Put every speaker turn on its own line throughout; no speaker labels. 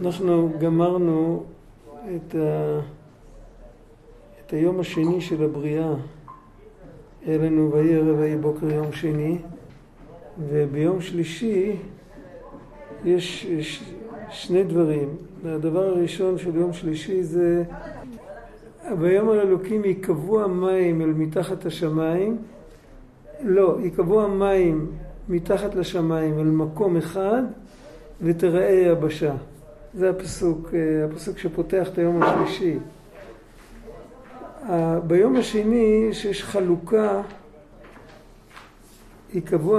אנחנו גמרנו את, ה... את היום השני של הבריאה. היה לנו ויהי ערב ויהי בוקר יום שני, וביום שלישי יש, יש שני דברים. הדבר הראשון של יום שלישי זה ויאמר אלוקים ייקבעו המים אל מתחת השמיים לא, ייקבעו המים מתחת לשמיים אל מקום אחד ותראה יבשה. זה הפסוק, אה, הפסוק שפותח את היום השלישי. ביום השני שיש חלוקה, ייקבעו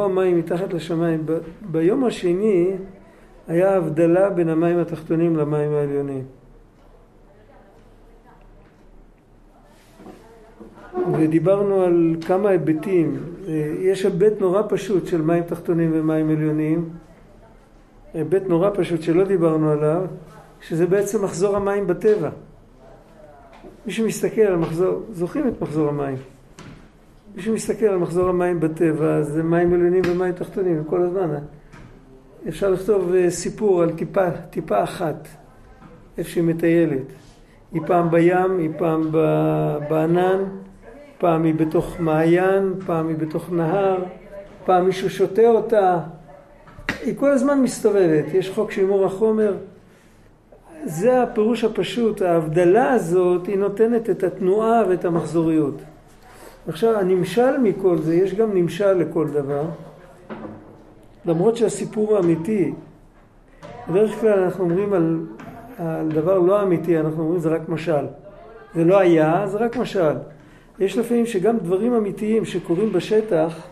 אה, המים מתחת לשמיים. ביום השני היה הבדלה בין המים התחתונים למים העליונים. ודיברנו על כמה היבטים. אה, יש היבט נורא פשוט של מים תחתונים ומים עליונים. היבט נורא פשוט שלא דיברנו עליו, שזה בעצם מחזור המים בטבע. מי שמסתכל על מחזור, זוכרים את מחזור המים. מי שמסתכל על מחזור המים בטבע זה מים עליונים ומים תחתונים כל הזמן. אפשר לכתוב אה, סיפור על טיפה, טיפה אחת, איפה שהיא מטיילת. היא פעם בים, היא פעם בענן, פעם היא בתוך מעיין, פעם היא בתוך נהר, פעם מישהו שותה אותה. היא כל הזמן מסתובבת, יש חוק שימור החומר. זה הפירוש הפשוט, ההבדלה הזאת היא נותנת את התנועה ואת המחזוריות. עכשיו הנמשל מכל זה, יש גם נמשל לכל דבר, למרות שהסיפור אמיתי. בדרך כלל אנחנו אומרים על, על דבר לא אמיתי, אנחנו אומרים זה רק משל. זה לא היה, זה רק משל. יש לפעמים שגם דברים אמיתיים שקורים בשטח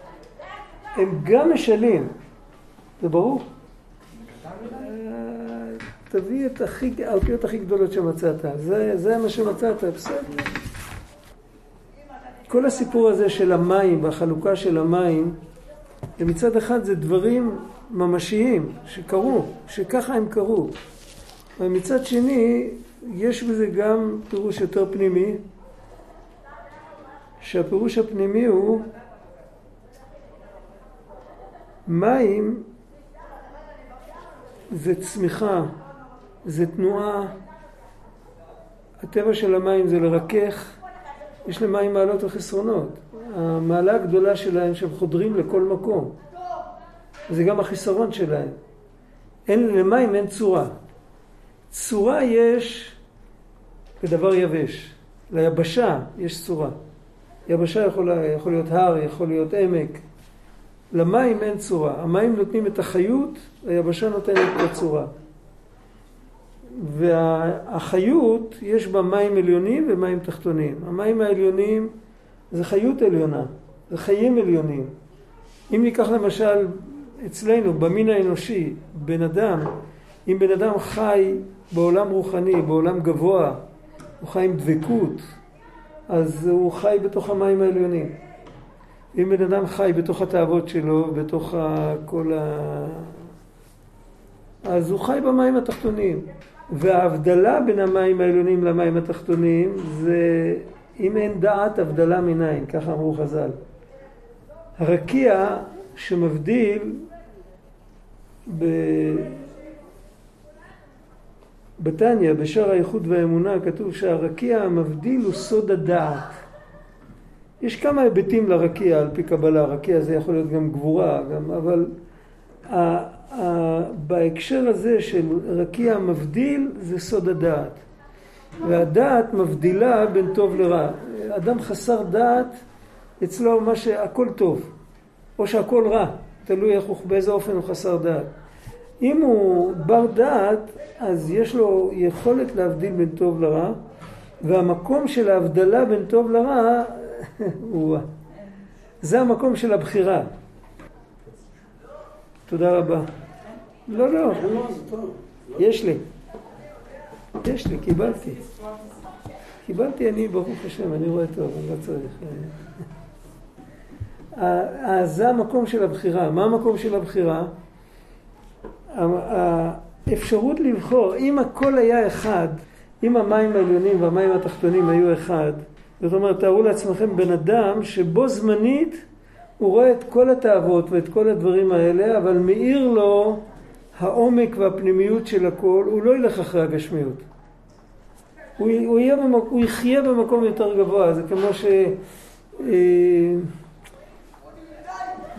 הם גם משלים. זה ברור? תביא את האותיות הכי גדולות שמצאת. זה מה שמצאת, בסדר. כל הסיפור הזה של המים והחלוקה של המים, מצד אחד זה דברים ממשיים שקרו, שככה הם קרו. ומצד שני, יש בזה גם פירוש יותר פנימי, שהפירוש הפנימי הוא מים זה צמיחה, זה תנועה, הטבע של המים זה לרכך, יש למים מעלות וחסרונות. המעלה הגדולה שלהם שהם חודרים לכל מקום. זה גם החיסרון שלהם. אין, למים אין צורה. צורה יש בדבר יבש. ליבשה יש צורה. יבשה יכול, יכול להיות הר, יכול להיות עמק. למים אין צורה. המים נותנים את החיות, היבשה נותנת את הצורה. והחיות, יש בה מים עליונים ומים תחתונים. המים העליונים זה חיות עליונה, זה חיים עליונים. אם ניקח למשל אצלנו, במין האנושי, בן אדם, אם בן אדם חי בעולם רוחני, בעולם גבוה, הוא חי עם דבקות, אז הוא חי בתוך המים העליונים. אם בן אדם חי בתוך התאוות שלו, בתוך כל ה... אז הוא חי במים התחתונים. וההבדלה בין המים העליונים למים התחתונים זה אם אין דעת הבדלה מניין, ככה אמרו חז"ל. הרקיע שמבדיל ב... בתניא, בשער האיחוד והאמונה, כתוב שהרקיע המבדיל הוא סוד הדעת. יש כמה היבטים לרקיע על פי קבלה, רקיע זה יכול להיות גם גבורה, גם, אבל ה, ה, בהקשר הזה של רקיע מבדיל זה סוד הדעת. והדעת מבדילה בין טוב לרע. אדם חסר דעת, אצלו מה שהכל טוב, או שהכל רע, תלוי איך הוא, באיזה אופן הוא חסר דעת. אם הוא בר דעת, אז יש לו יכולת להבדיל בין טוב לרע, והמקום של ההבדלה בין טוב לרע. זה המקום של הבחירה. תודה רבה. לא, לא, יש לי. יש לי, קיבלתי. קיבלתי אני, ברוך השם, אני רואה טוב, אני לא צריך. אז זה המקום של הבחירה. מה המקום של הבחירה? האפשרות לבחור, אם הכל היה אחד, אם המים העליונים והמים התחתונים היו אחד, זאת אומרת, תארו לעצמכם בן אדם שבו זמנית הוא רואה את כל התאוות ואת כל הדברים האלה, אבל מאיר לו העומק והפנימיות של הכל, הוא לא ילך אחרי הגשמיות. הוא, הוא, במק, הוא יחיה במקום יותר גבוה, זה כמו ש... אה,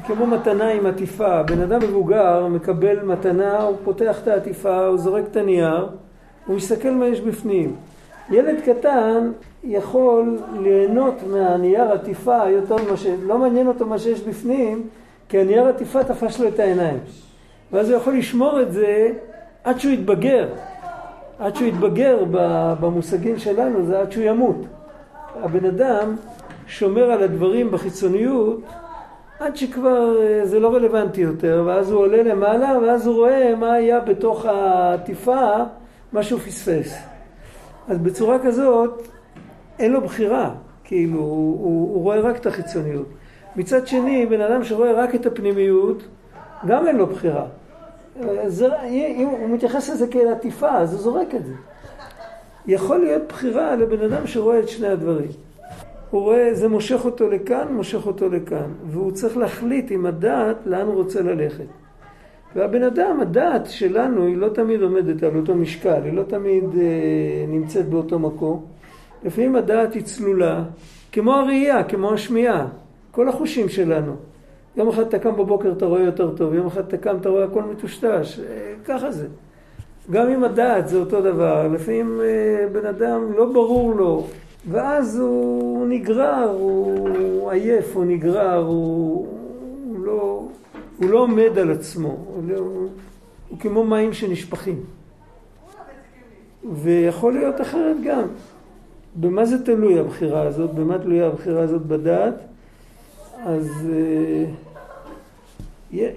כמו מתנה עם עטיפה, בן אדם מבוגר מקבל מתנה, הוא פותח את העטיפה, הוא זורק את הנייר, הוא מסתכל מה יש בפנים. ילד קטן יכול ליהנות מהנייר עטיפה יותר ממה ש... לא מעניין אותו מה שיש בפנים, כי הנייר עטיפה תפס לו את העיניים. ואז הוא יכול לשמור את זה עד שהוא יתבגר. עד שהוא יתבגר במושגים שלנו, זה עד שהוא ימות. הבן אדם שומר על הדברים בחיצוניות עד שכבר אה, זה לא רלוונטי יותר, ואז הוא עולה למעלה, ואז הוא רואה מה היה בתוך העטיפה, מה שהוא פספס. אז בצורה כזאת, אין לו בחירה, כאילו, הוא, הוא, הוא רואה רק את החיצוניות. מצד שני, בן אדם שרואה רק את הפנימיות, גם אין לו בחירה. זה, אם הוא מתייחס לזה כאל עטיפה, אז הוא זורק את זה. יכול להיות בחירה לבן אדם שרואה את שני הדברים. הוא רואה, זה מושך אותו לכאן, מושך אותו לכאן. והוא צריך להחליט עם הדעת לאן הוא רוצה ללכת. והבן אדם, הדעת שלנו היא לא תמיד עומדת על אותו משקל, היא לא תמיד אה, נמצאת באותו מקום. לפעמים הדעת היא צלולה, כמו הראייה, כמו השמיעה, כל החושים שלנו. יום אחד אתה קם בבוקר אתה רואה יותר טוב, יום אחד אתה קם אתה רואה הכל מטושטש, אה, ככה זה. גם עם הדעת זה אותו דבר, לפעמים אה, בן אדם לא ברור לו, ואז הוא נגרר, הוא עייף, הוא נגרר, הוא, הוא, לא, הוא לא עומד על עצמו, הוא, לא, הוא כמו מים שנשפכים. ויכול להיות אחרת גם. במה זה תלוי הבחירה הזאת? במה תלויה הבחירה הזאת בדעת? אז אה,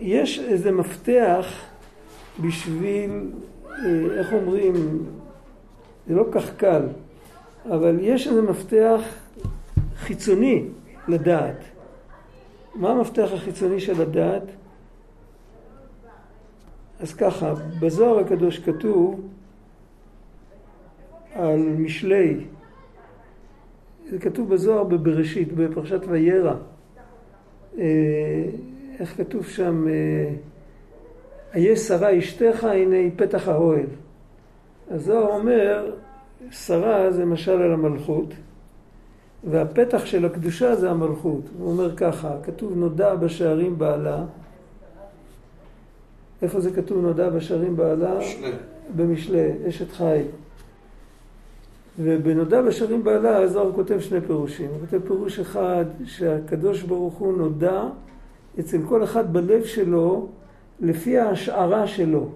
יש איזה מפתח בשביל, אה, איך אומרים, זה לא כך קל, אבל יש איזה מפתח חיצוני לדעת. מה המפתח החיצוני של הדעת? אז ככה, בזוהר הקדוש כתוב על משלי, זה כתוב בזוהר בבראשית, בפרשת וירא. אה, איך כתוב שם? איה שרה אשתך, הנה היא פתח האוהל. הזוהר אומר, שרה זה משל על המלכות, והפתח של הקדושה זה המלכות. הוא אומר ככה, כתוב נודע בשערים בעלה. איפה זה כתוב נודע בשערים בעלה?
משלי.
במשלי, אשת חי. ובנודע בשערים בעלה הזוהר כותב שני פירושים. הוא כותב פירוש אחד שהקדוש ברוך הוא נודע אצל כל אחד בלב שלו לפי ההשערה שלו,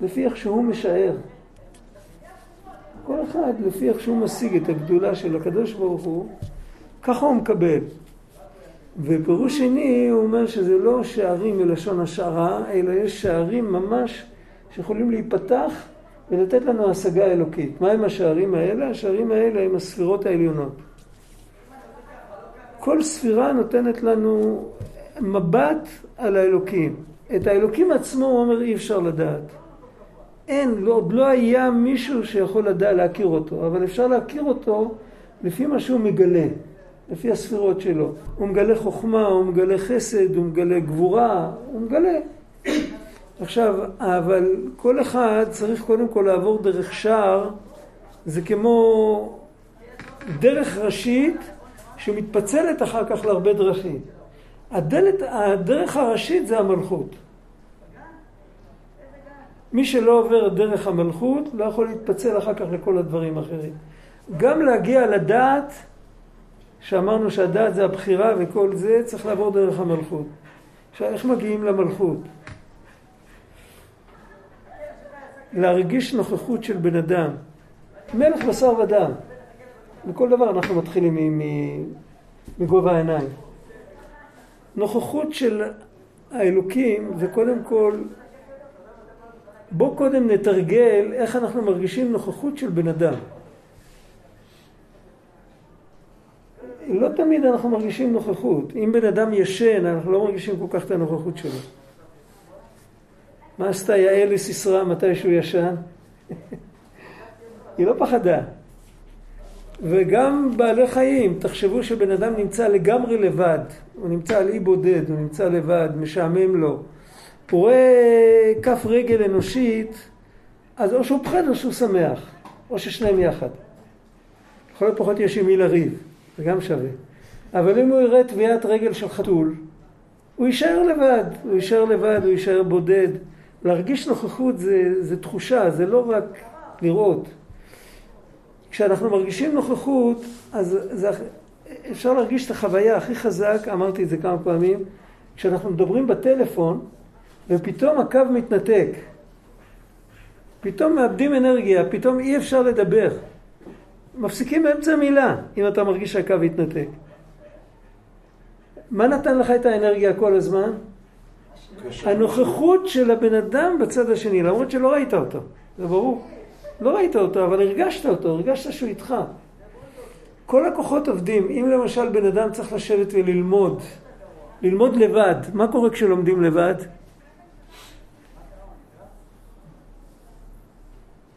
לפי איך שהוא משער. כל אחד לפי איך שהוא משיג את הגדולה של הקדוש ברוך הוא, ככה הוא מקבל. ופירוש שני הוא אומר שזה לא שערים מלשון השערה, אלא יש שערים ממש שיכולים להיפתח ולתת לנו השגה אלוקית. מהם השערים האלה? השערים האלה הם הספירות העליונות. כל ספירה נותנת לנו מבט על האלוקים. את האלוקים עצמו הוא אומר אי אפשר לדעת. אין, לא, עוד לא היה מישהו שיכול לדע, להכיר אותו, אבל אפשר להכיר אותו לפי מה שהוא מגלה, לפי הספירות שלו. הוא מגלה חוכמה, הוא מגלה חסד, הוא מגלה גבורה, הוא מגלה. עכשיו, אבל כל אחד צריך קודם כל לעבור דרך שער, זה כמו דרך ראשית שמתפצלת אחר כך להרבה דרכים. הדלת, הדרך הראשית זה המלכות. מי שלא עובר דרך המלכות לא יכול להתפצל אחר כך לכל הדברים האחרים. גם להגיע לדעת, שאמרנו שהדעת זה הבחירה וכל זה, צריך לעבור דרך המלכות. עכשיו, איך מגיעים למלכות? להרגיש נוכחות של בן אדם. מלך בשר ודם. בכל דבר אנחנו מתחילים מגובה העיניים. נוכחות של האלוקים זה קודם כל, בוא קודם נתרגל איך אנחנו מרגישים נוכחות של בן אדם. לא תמיד אנחנו מרגישים נוכחות. אם בן אדם ישן, אנחנו לא מרגישים כל כך את הנוכחות שלו. מה עשתה יעל לסיסרא מתי שהוא ישן? היא לא פחדה. וגם בעלי חיים, תחשבו שבן אדם נמצא לגמרי לבד, הוא נמצא על אי בודד, הוא נמצא לבד, משעמם לו, הוא רואה כף רגל אנושית, אז או שהוא פחד או שהוא שמח, או ששניהם יחד. לכל הפחות יש עם מי לריב, זה גם שווה. אבל אם הוא יראה טביעת רגל של חתול, הוא יישאר לבד, הוא יישאר לבד, הוא יישאר בודד. להרגיש נוכחות זה, זה תחושה, זה לא רק לראות. כשאנחנו מרגישים נוכחות, אז זה, אפשר להרגיש את החוויה הכי חזק, אמרתי את זה כמה פעמים, כשאנחנו מדברים בטלפון ופתאום הקו מתנתק. פתאום מאבדים אנרגיה, פתאום אי אפשר לדבר. מפסיקים באמצע המילה, אם אתה מרגיש שהקו התנתק. מה נתן לך את האנרגיה כל הזמן? הנוכחות של הבן אדם בצד השני, למרות שלא ראית אותו, זה ברור. לא ראית אותו, אבל הרגשת אותו, הרגשת שהוא איתך. כל הכוחות עובדים. אם למשל בן אדם צריך לשבת וללמוד, ללמוד לבד, מה קורה כשלומדים לבד?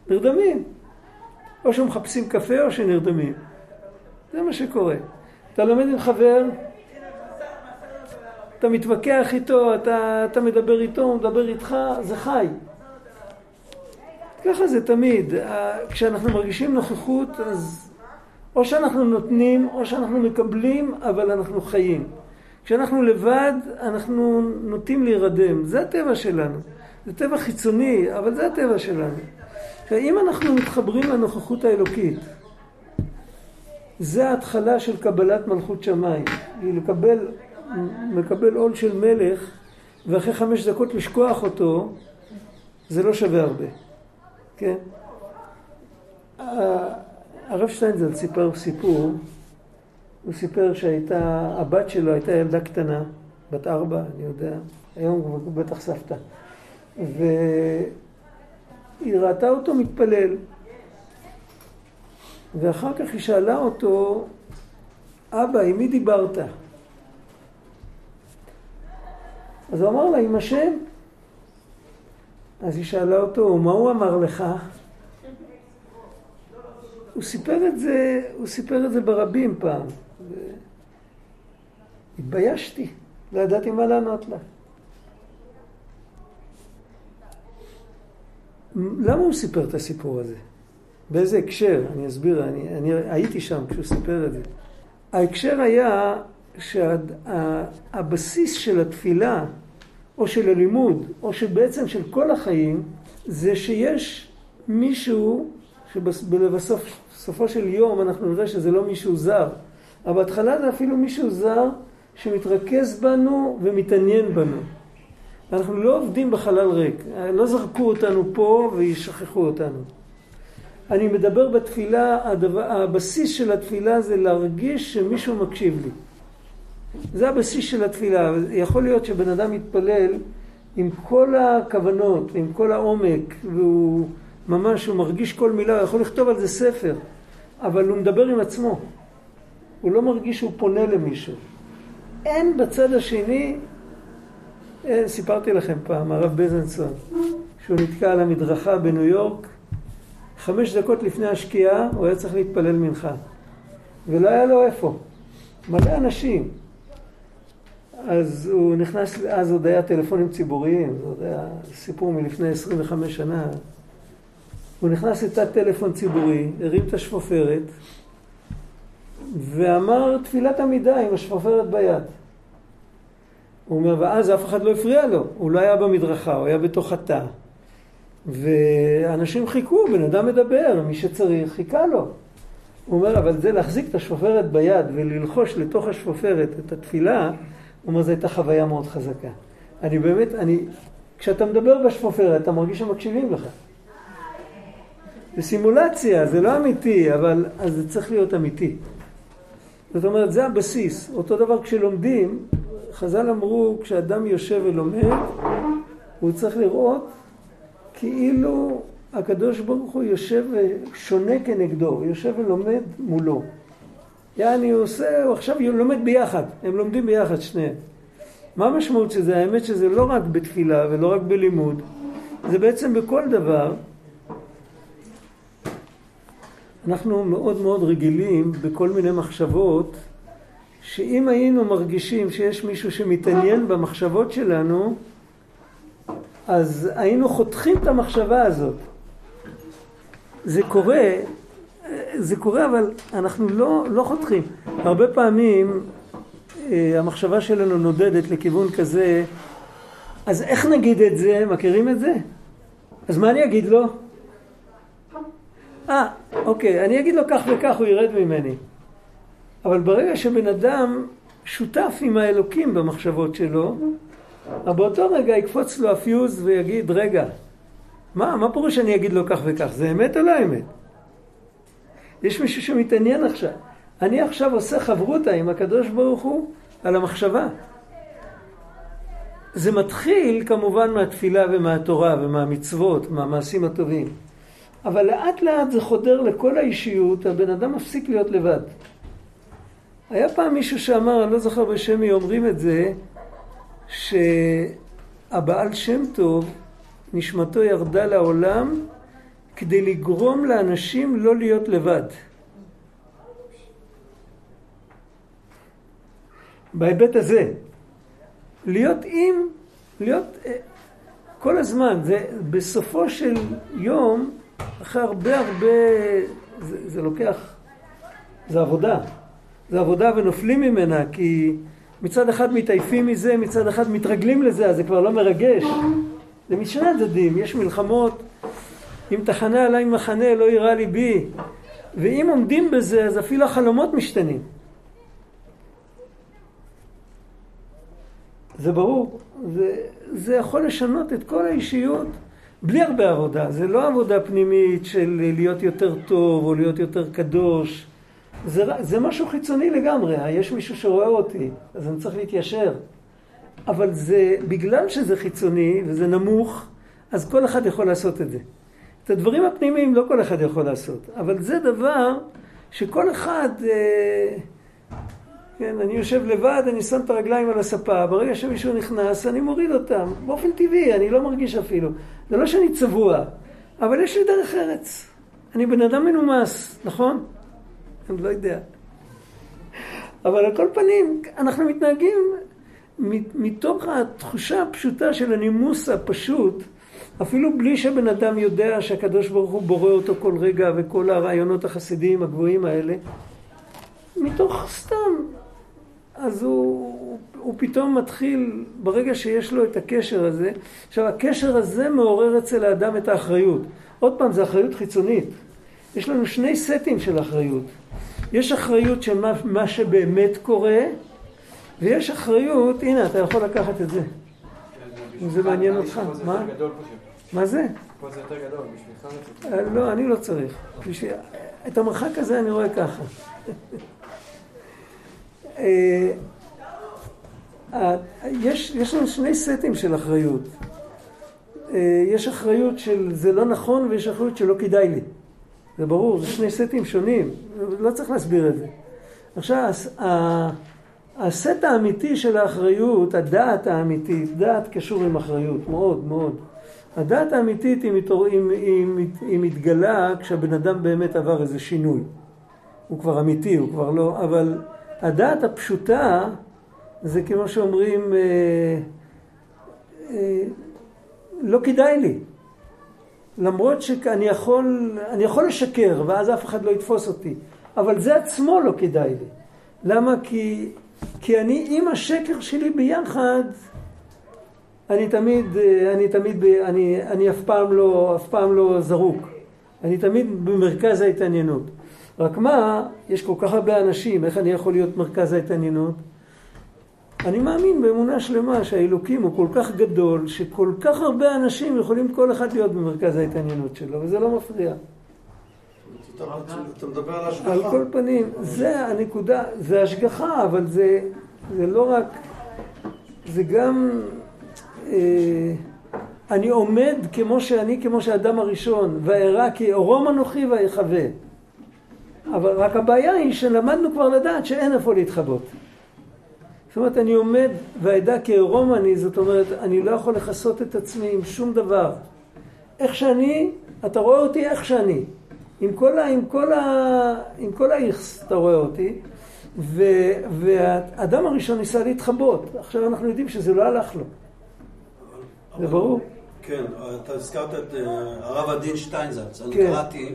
נרדמים. או שמחפשים קפה או שנרדמים. זה מה שקורה. אתה לומד עם חבר, אתה מתווכח איתו, אתה, אתה מדבר איתו, הוא מדבר איתך, זה חי. ככה זה תמיד. כשאנחנו מרגישים נוכחות, אז או שאנחנו נותנים, או שאנחנו מקבלים, אבל אנחנו חיים. כשאנחנו לבד, אנחנו נוטים להירדם. זה הטבע שלנו. זה טבע חיצוני, אבל זה הטבע שלנו. אם אנחנו מתחברים לנוכחות האלוקית, זה ההתחלה של קבלת מלכות שמיים. היא לקבל, מקבל עול של מלך, ואחרי חמש דקות לשכוח אותו, זה לא שווה הרבה. כן? הרב שטיינזל סיפר סיפור, הוא סיפר שהייתה, הבת שלו הייתה ילדה קטנה, בת ארבע, אני יודע, היום הוא בטח סבתא. והיא ראתה אותו מתפלל. ואחר כך היא שאלה אותו, אבא, עם מי דיברת? אז הוא אמר לה, עם השם. אז היא שאלה אותו, מה הוא אמר לך? הוא סיפר את זה, הוא סיפר את זה ברבים פעם. התביישתי, לא ידעתי מה לענות לה. למה הוא סיפר את הסיפור הזה? באיזה הקשר? אני אסביר, אני, אני הייתי שם כשהוא סיפר את זה. ההקשר היה שהבסיס שה, של התפילה או של הלימוד, או שבעצם של כל החיים, זה שיש מישהו שבסופו של יום אנחנו נראה שזה לא מישהו זר, אבל בהתחלה זה אפילו מישהו זר שמתרכז בנו ומתעניין בנו. אנחנו לא עובדים בחלל ריק, לא זרקו אותנו פה וישכחו אותנו. אני מדבר בתפילה, הדבר, הבסיס של התפילה זה להרגיש שמישהו מקשיב לי. זה הבסיס של התפילה. יכול להיות שבן אדם מתפלל עם כל הכוונות, עם כל העומק, והוא ממש, הוא מרגיש כל מילה, הוא יכול לכתוב על זה ספר, אבל הוא מדבר עם עצמו. הוא לא מרגיש שהוא פונה למישהו. אין בצד השני, סיפרתי לכם פעם, הרב בזנסון, שהוא נתקע על המדרכה בניו יורק, חמש דקות לפני השקיעה הוא היה צריך להתפלל מנחה. ולא היה לו איפה. מלא אנשים. אז הוא נכנס, אז עוד היה טלפונים ציבוריים, זה עוד היה סיפור מלפני 25 שנה. הוא נכנס לתת טלפון ציבורי, הרים את השפופרת, ואמר תפילת עמידה עם השפופרת ביד. הוא אומר, ואז אף אחד לא הפריע לו, הוא לא היה במדרכה, הוא היה בתוך התא. ואנשים חיכו, בן אדם מדבר, מי שצריך חיכה לו. הוא אומר, אבל זה להחזיק את השפופרת ביד וללחוש לתוך השפופרת את התפילה, הוא אומר, זו הייתה חוויה מאוד חזקה. אני באמת, אני, כשאתה מדבר בשפופרת, אתה מרגיש שמקשיבים לך. זה סימולציה, זה לא אמיתי, אבל אז זה צריך להיות אמיתי. זאת אומרת, זה הבסיס. אותו דבר כשלומדים, חז"ל אמרו, כשאדם יושב ולומד, הוא צריך לראות כאילו הקדוש ברוך הוא יושב ושונה כנגדו, הוא יושב ולומד מולו. יעני הוא עושה, הוא עכשיו לומד ביחד, הם לומדים ביחד שניהם. מה המשמעות של זה? האמת שזה לא רק בתפילה ולא רק בלימוד, זה בעצם בכל דבר. אנחנו מאוד מאוד רגילים בכל מיני מחשבות, שאם היינו מרגישים שיש מישהו שמתעניין במחשבות שלנו, אז היינו חותכים את המחשבה הזאת. זה קורה, זה קורה אבל אנחנו לא, לא חותכים. הרבה פעמים אה, המחשבה שלנו נודדת לכיוון כזה, אז איך נגיד את זה? מכירים את זה? אז מה אני אגיד לו? אה, אוקיי, אני אגיד לו כך וכך, הוא ירד ממני. אבל ברגע שבן אדם שותף עם האלוקים במחשבות שלו, אבל באותו רגע יקפוץ לו הפיוז ויגיד, רגע, מה, מה פירוש שאני אגיד לו כך וכך? זה אמת או לא אמת? יש מישהו שמתעניין עכשיו. אני עכשיו עושה חברותה עם הקדוש ברוך הוא על המחשבה. זה מתחיל כמובן מהתפילה ומהתורה ומהמצוות, מהמעשים הטובים. אבל לאט לאט זה חודר לכל האישיות, הבן אדם מפסיק להיות לבד. היה פעם מישהו שאמר, אני לא זוכר בשם מי אומרים את זה, שהבעל שם טוב, נשמתו ירדה לעולם כדי לגרום לאנשים לא להיות לבד. בהיבט הזה, להיות עם, להיות אה, כל הזמן, זה בסופו של יום, אחרי הרבה הרבה, זה, זה לוקח, זה עבודה. זה עבודה ונופלים ממנה, כי מצד אחד מתעייפים מזה, מצד אחד מתרגלים לזה, אז זה כבר לא מרגש. זה משני הצדדים, יש מלחמות, אם תחנה עליי מחנה לא יירא ליבי, ואם עומדים בזה, אז אפילו החלומות משתנים. זה ברור, זה, זה יכול לשנות את כל האישיות בלי הרבה עבודה. זה לא עבודה פנימית של להיות יותר טוב או להיות יותר קדוש. זה, זה משהו חיצוני לגמרי, יש מישהו שרואה אותי, אז אני צריך להתיישר. אבל זה, בגלל שזה חיצוני וזה נמוך, אז כל אחד יכול לעשות את זה. את הדברים הפנימיים לא כל אחד יכול לעשות, אבל זה דבר שכל אחד, אה, כן, אני יושב לבד, אני שם את הרגליים על הספה, ברגע שמישהו נכנס, אני מוריד אותם, באופן טבעי, אני לא מרגיש אפילו. זה לא שאני צבוע, אבל יש לי דרך ארץ. אני בן אדם מנומס, נכון? אני לא יודע. אבל על כל פנים, אנחנו מתנהגים מתוך התחושה הפשוטה של הנימוס הפשוט, אפילו בלי שבן אדם יודע שהקדוש ברוך הוא בורא אותו כל רגע וכל הרעיונות החסידיים הגבוהים האלה, מתוך סתם. אז הוא, הוא פתאום מתחיל, ברגע שיש לו את הקשר הזה, עכשיו הקשר הזה מעורר אצל האדם את האחריות. עוד פעם, זו אחריות חיצונית. יש לנו שני סטים של אחריות. יש אחריות של מה, מה שבאמת קורה, ויש אחריות, הנה, אתה יכול לקחת את זה. אם זה מעניין אותך. מה? מה זה?
פה זה יותר גדול, בשבילך אה,
לא, אני לא צריך. את המרחק הזה אני רואה ככה. אה, אה, יש, יש לנו שני סטים של אחריות. יש אחריות של זה לא נכון ויש אחריות שלא כדאי לי. זה ברור, זה שני סטים שונים, לא צריך להסביר את זה. עכשיו, הסט האמיתי של האחריות, הדעת האמיתית, דעת קשור עם אחריות, מאוד מאוד. הדעת האמיתית היא, מתור... היא, היא, היא מתגלה כשהבן אדם באמת עבר איזה שינוי. הוא כבר אמיתי, הוא כבר לא... אבל הדעת הפשוטה זה כמו שאומרים, אה, אה, לא כדאי לי. למרות שאני יכול, אני יכול לשקר ואז אף אחד לא יתפוס אותי, אבל זה עצמו לא כדאי לי. למה? כי, כי אני עם השקר שלי ביחד, אני תמיד, אני תמיד, אני, אני אף פעם לא, אף פעם לא זרוק. אני תמיד במרכז ההתעניינות. רק מה, יש כל כך הרבה אנשים, איך אני יכול להיות מרכז ההתעניינות? אני מאמין באמונה שלמה שהאלוקים הוא כל כך גדול, שכל כך הרבה אנשים יכולים כל אחד להיות במרכז ההתעניינות שלו, וזה לא מפריע.
אתה מדבר על השגחה.
על כל פנים, זה הנקודה, זה השגחה, אבל זה, זה לא רק, זה גם, אה, אני עומד כמו שאני, כמו שהאדם הראשון, וארא כי אורום אנוכי ויחווה. אבל רק הבעיה היא שלמדנו כבר לדעת שאין איפה להתחבות. זאת אומרת, אני עומד ואדע כעירום אני, זאת אומרת, אני לא יכול לכסות את עצמי עם שום דבר. איך שאני, אתה רואה אותי איך שאני. עם כל, ה, עם כל, ה, עם כל האיכס אתה רואה אותי. ו, והאדם הראשון ניסה להתחבות. עכשיו אנחנו יודעים שזה לא הלך לו. זה ברור.
כן, אתה הזכרת את אה, הרב עדין שטיינזלץ. אני
כן.
קראתי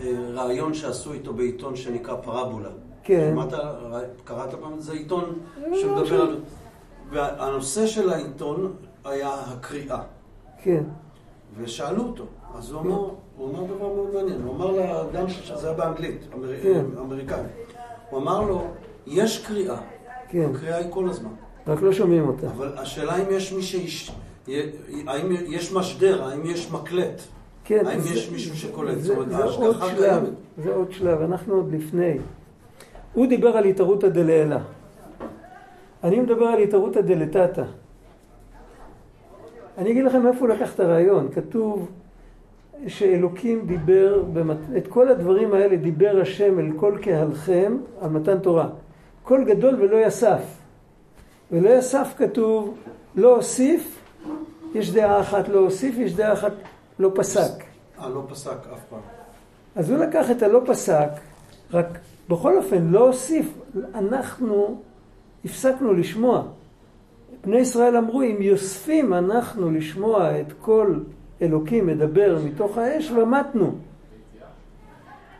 אה, ראיון שעשו איתו בעיתון שנקרא פרבולה.
כן.
שמעת, קראת פעם? זה עיתון
לא,
שמדבר. על... והנושא של העיתון היה הקריאה.
כן,
ושאלו אותו, אז הוא אמר, הוא אמר דבר מאוד מעניין, הוא אמר לאדם שזה היה באנגלית,
כן.
אמריקאי, הוא אמר לו, יש קריאה,
כן,
הקריאה היא כל הזמן,
רק לא שומעים אותה.
אבל השאלה אם יש מי שיש, האם יש משדר, האם יש מקלט,
כן,
האם
זה-
יש מישהו שקולט,
זה,
זאת אומרת,
זה עוד
ההשגחה קיימת.
זה עוד שלב, אנחנו עוד לפני. הוא דיבר על התערותא דלעילה. אני מדבר על התערותא דלתתא. אני אגיד לכם מאיפה הוא לקח את הרעיון. כתוב שאלוקים דיבר, במת... את כל הדברים האלה דיבר השם אל כל קהלכם על מתן תורה. קול גדול ולא יסף. ולא יסף כתוב לא הוסיף, יש דעה אחת לא הוסיף, יש דעה אחת לא פסק.
אה, לא פסק אף פעם.
אז הוא לקח את הלא פסק, רק בכל אופן לא הוסיף. אנחנו הפסקנו לשמוע. בני ישראל אמרו, אם יוספים אנחנו לשמוע את כל אלוקים מדבר מתוך האש, ומתנו.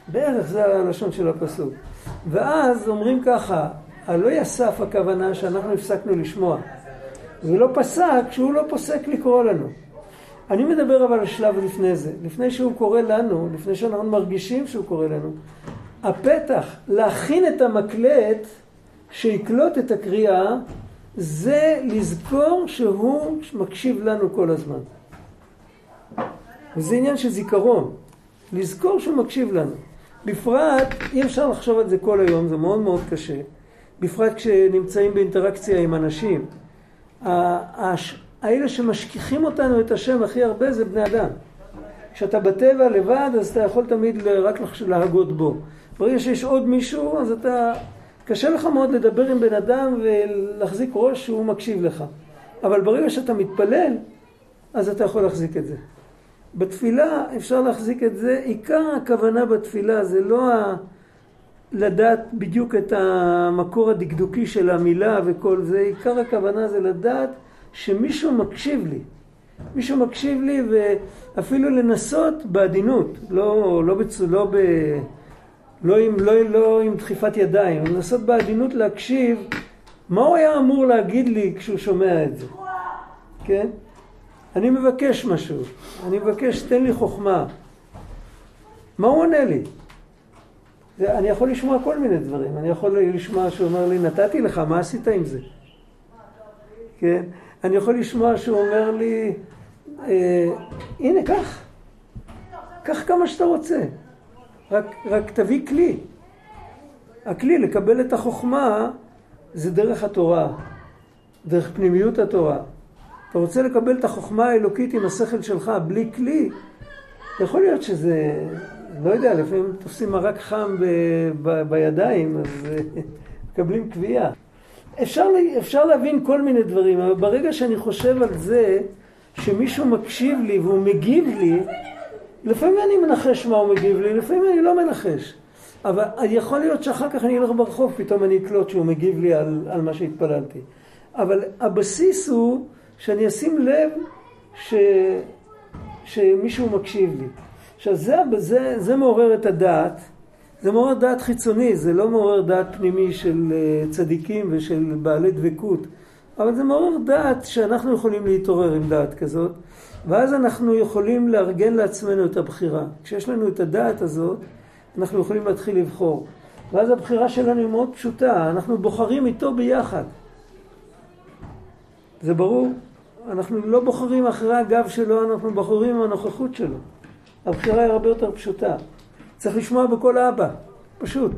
בערך זה הלשון של הפסוק. ואז אומרים ככה, הלא יסף הכוונה שאנחנו הפסקנו לשמוע. ולא פסק שהוא לא פוסק לקרוא לנו. אני מדבר אבל על שלב לפני זה, לפני שהוא קורא לנו, לפני שאנחנו מרגישים שהוא קורא לנו. הפתח להכין את המקלט שיקלוט את הקריאה, זה לזכור שהוא מקשיב לנו כל הזמן. וזה עניין של זיכרון, לזכור שהוא מקשיב לנו. בפרט, אי אפשר לחשוב על זה כל היום, זה מאוד מאוד קשה. בפרט כשנמצאים באינטראקציה עם אנשים. האלה שמשכיחים אותנו את השם הכי הרבה זה בני אדם. כשאתה בטבע לבד, אז אתה יכול תמיד רק להגות בו. ברגע שיש עוד מישהו, אז אתה... קשה לך מאוד לדבר עם בן אדם ולהחזיק ראש שהוא מקשיב לך. אבל ברגע שאתה מתפלל, אז אתה יכול להחזיק את זה. בתפילה אפשר להחזיק את זה. עיקר הכוונה בתפילה זה לא ה... לדעת בדיוק את המקור הדקדוקי של המילה וכל זה. עיקר הכוונה זה לדעת שמישהו מקשיב לי. מישהו מקשיב לי ואפילו לנסות בעדינות, לא, לא, בצ... לא, ב... לא, עם, לא, לא עם דחיפת ידיים, לנסות בעדינות להקשיב מה הוא היה אמור להגיד לי כשהוא שומע את זה, כן? אני מבקש משהו, אני מבקש, תן לי חוכמה. מה הוא עונה לי? אני יכול לשמוע כל מיני דברים, אני יכול לשמוע שהוא אומר לי, נתתי לך, מה עשית עם זה? כן? אני יכול לשמוע שהוא אומר לי, אה, הנה, קח, קח כמה שאתה רוצה, רק, רק תביא כלי. הכלי לקבל את החוכמה זה דרך התורה, דרך פנימיות התורה. אתה רוצה לקבל את החוכמה האלוקית עם השכל שלך בלי כלי, יכול להיות שזה, לא יודע, לפעמים תופסים מרק חם ב, ב, בידיים, אז מקבלים קביעה. אפשר, אפשר להבין כל מיני דברים, אבל ברגע שאני חושב על זה שמישהו מקשיב לי והוא מגיב לי, לפעמים אני מנחש מה הוא מגיב לי, לפעמים אני לא מנחש. אבל יכול להיות שאחר כך אני אלך ברחוב, פתאום אני אקלוט שהוא מגיב לי על, על מה שהתפללתי. אבל הבסיס הוא שאני אשים לב ש, שמישהו מקשיב לי. עכשיו זה, זה, זה מעורר את הדעת, זה מעורר דעת חיצוני, זה לא מעורר דעת פנימי של אה, צדיקים ושל בעלי דבקות, אבל זה מעורר דעת שאנחנו יכולים להתעורר עם דעת כזאת, ואז אנחנו יכולים לארגן לעצמנו את הבחירה. כשיש לנו את הדעת הזאת, אנחנו יכולים להתחיל לבחור. ואז הבחירה שלנו היא מאוד פשוטה, אנחנו בוחרים איתו ביחד. זה ברור? אנחנו לא בוחרים אחרי הגב שלו, אנחנו בוחרים עם הנוכחות שלו. הבחירה היא הרבה יותר פשוטה. צריך לשמוע בקול האבא, פשוט.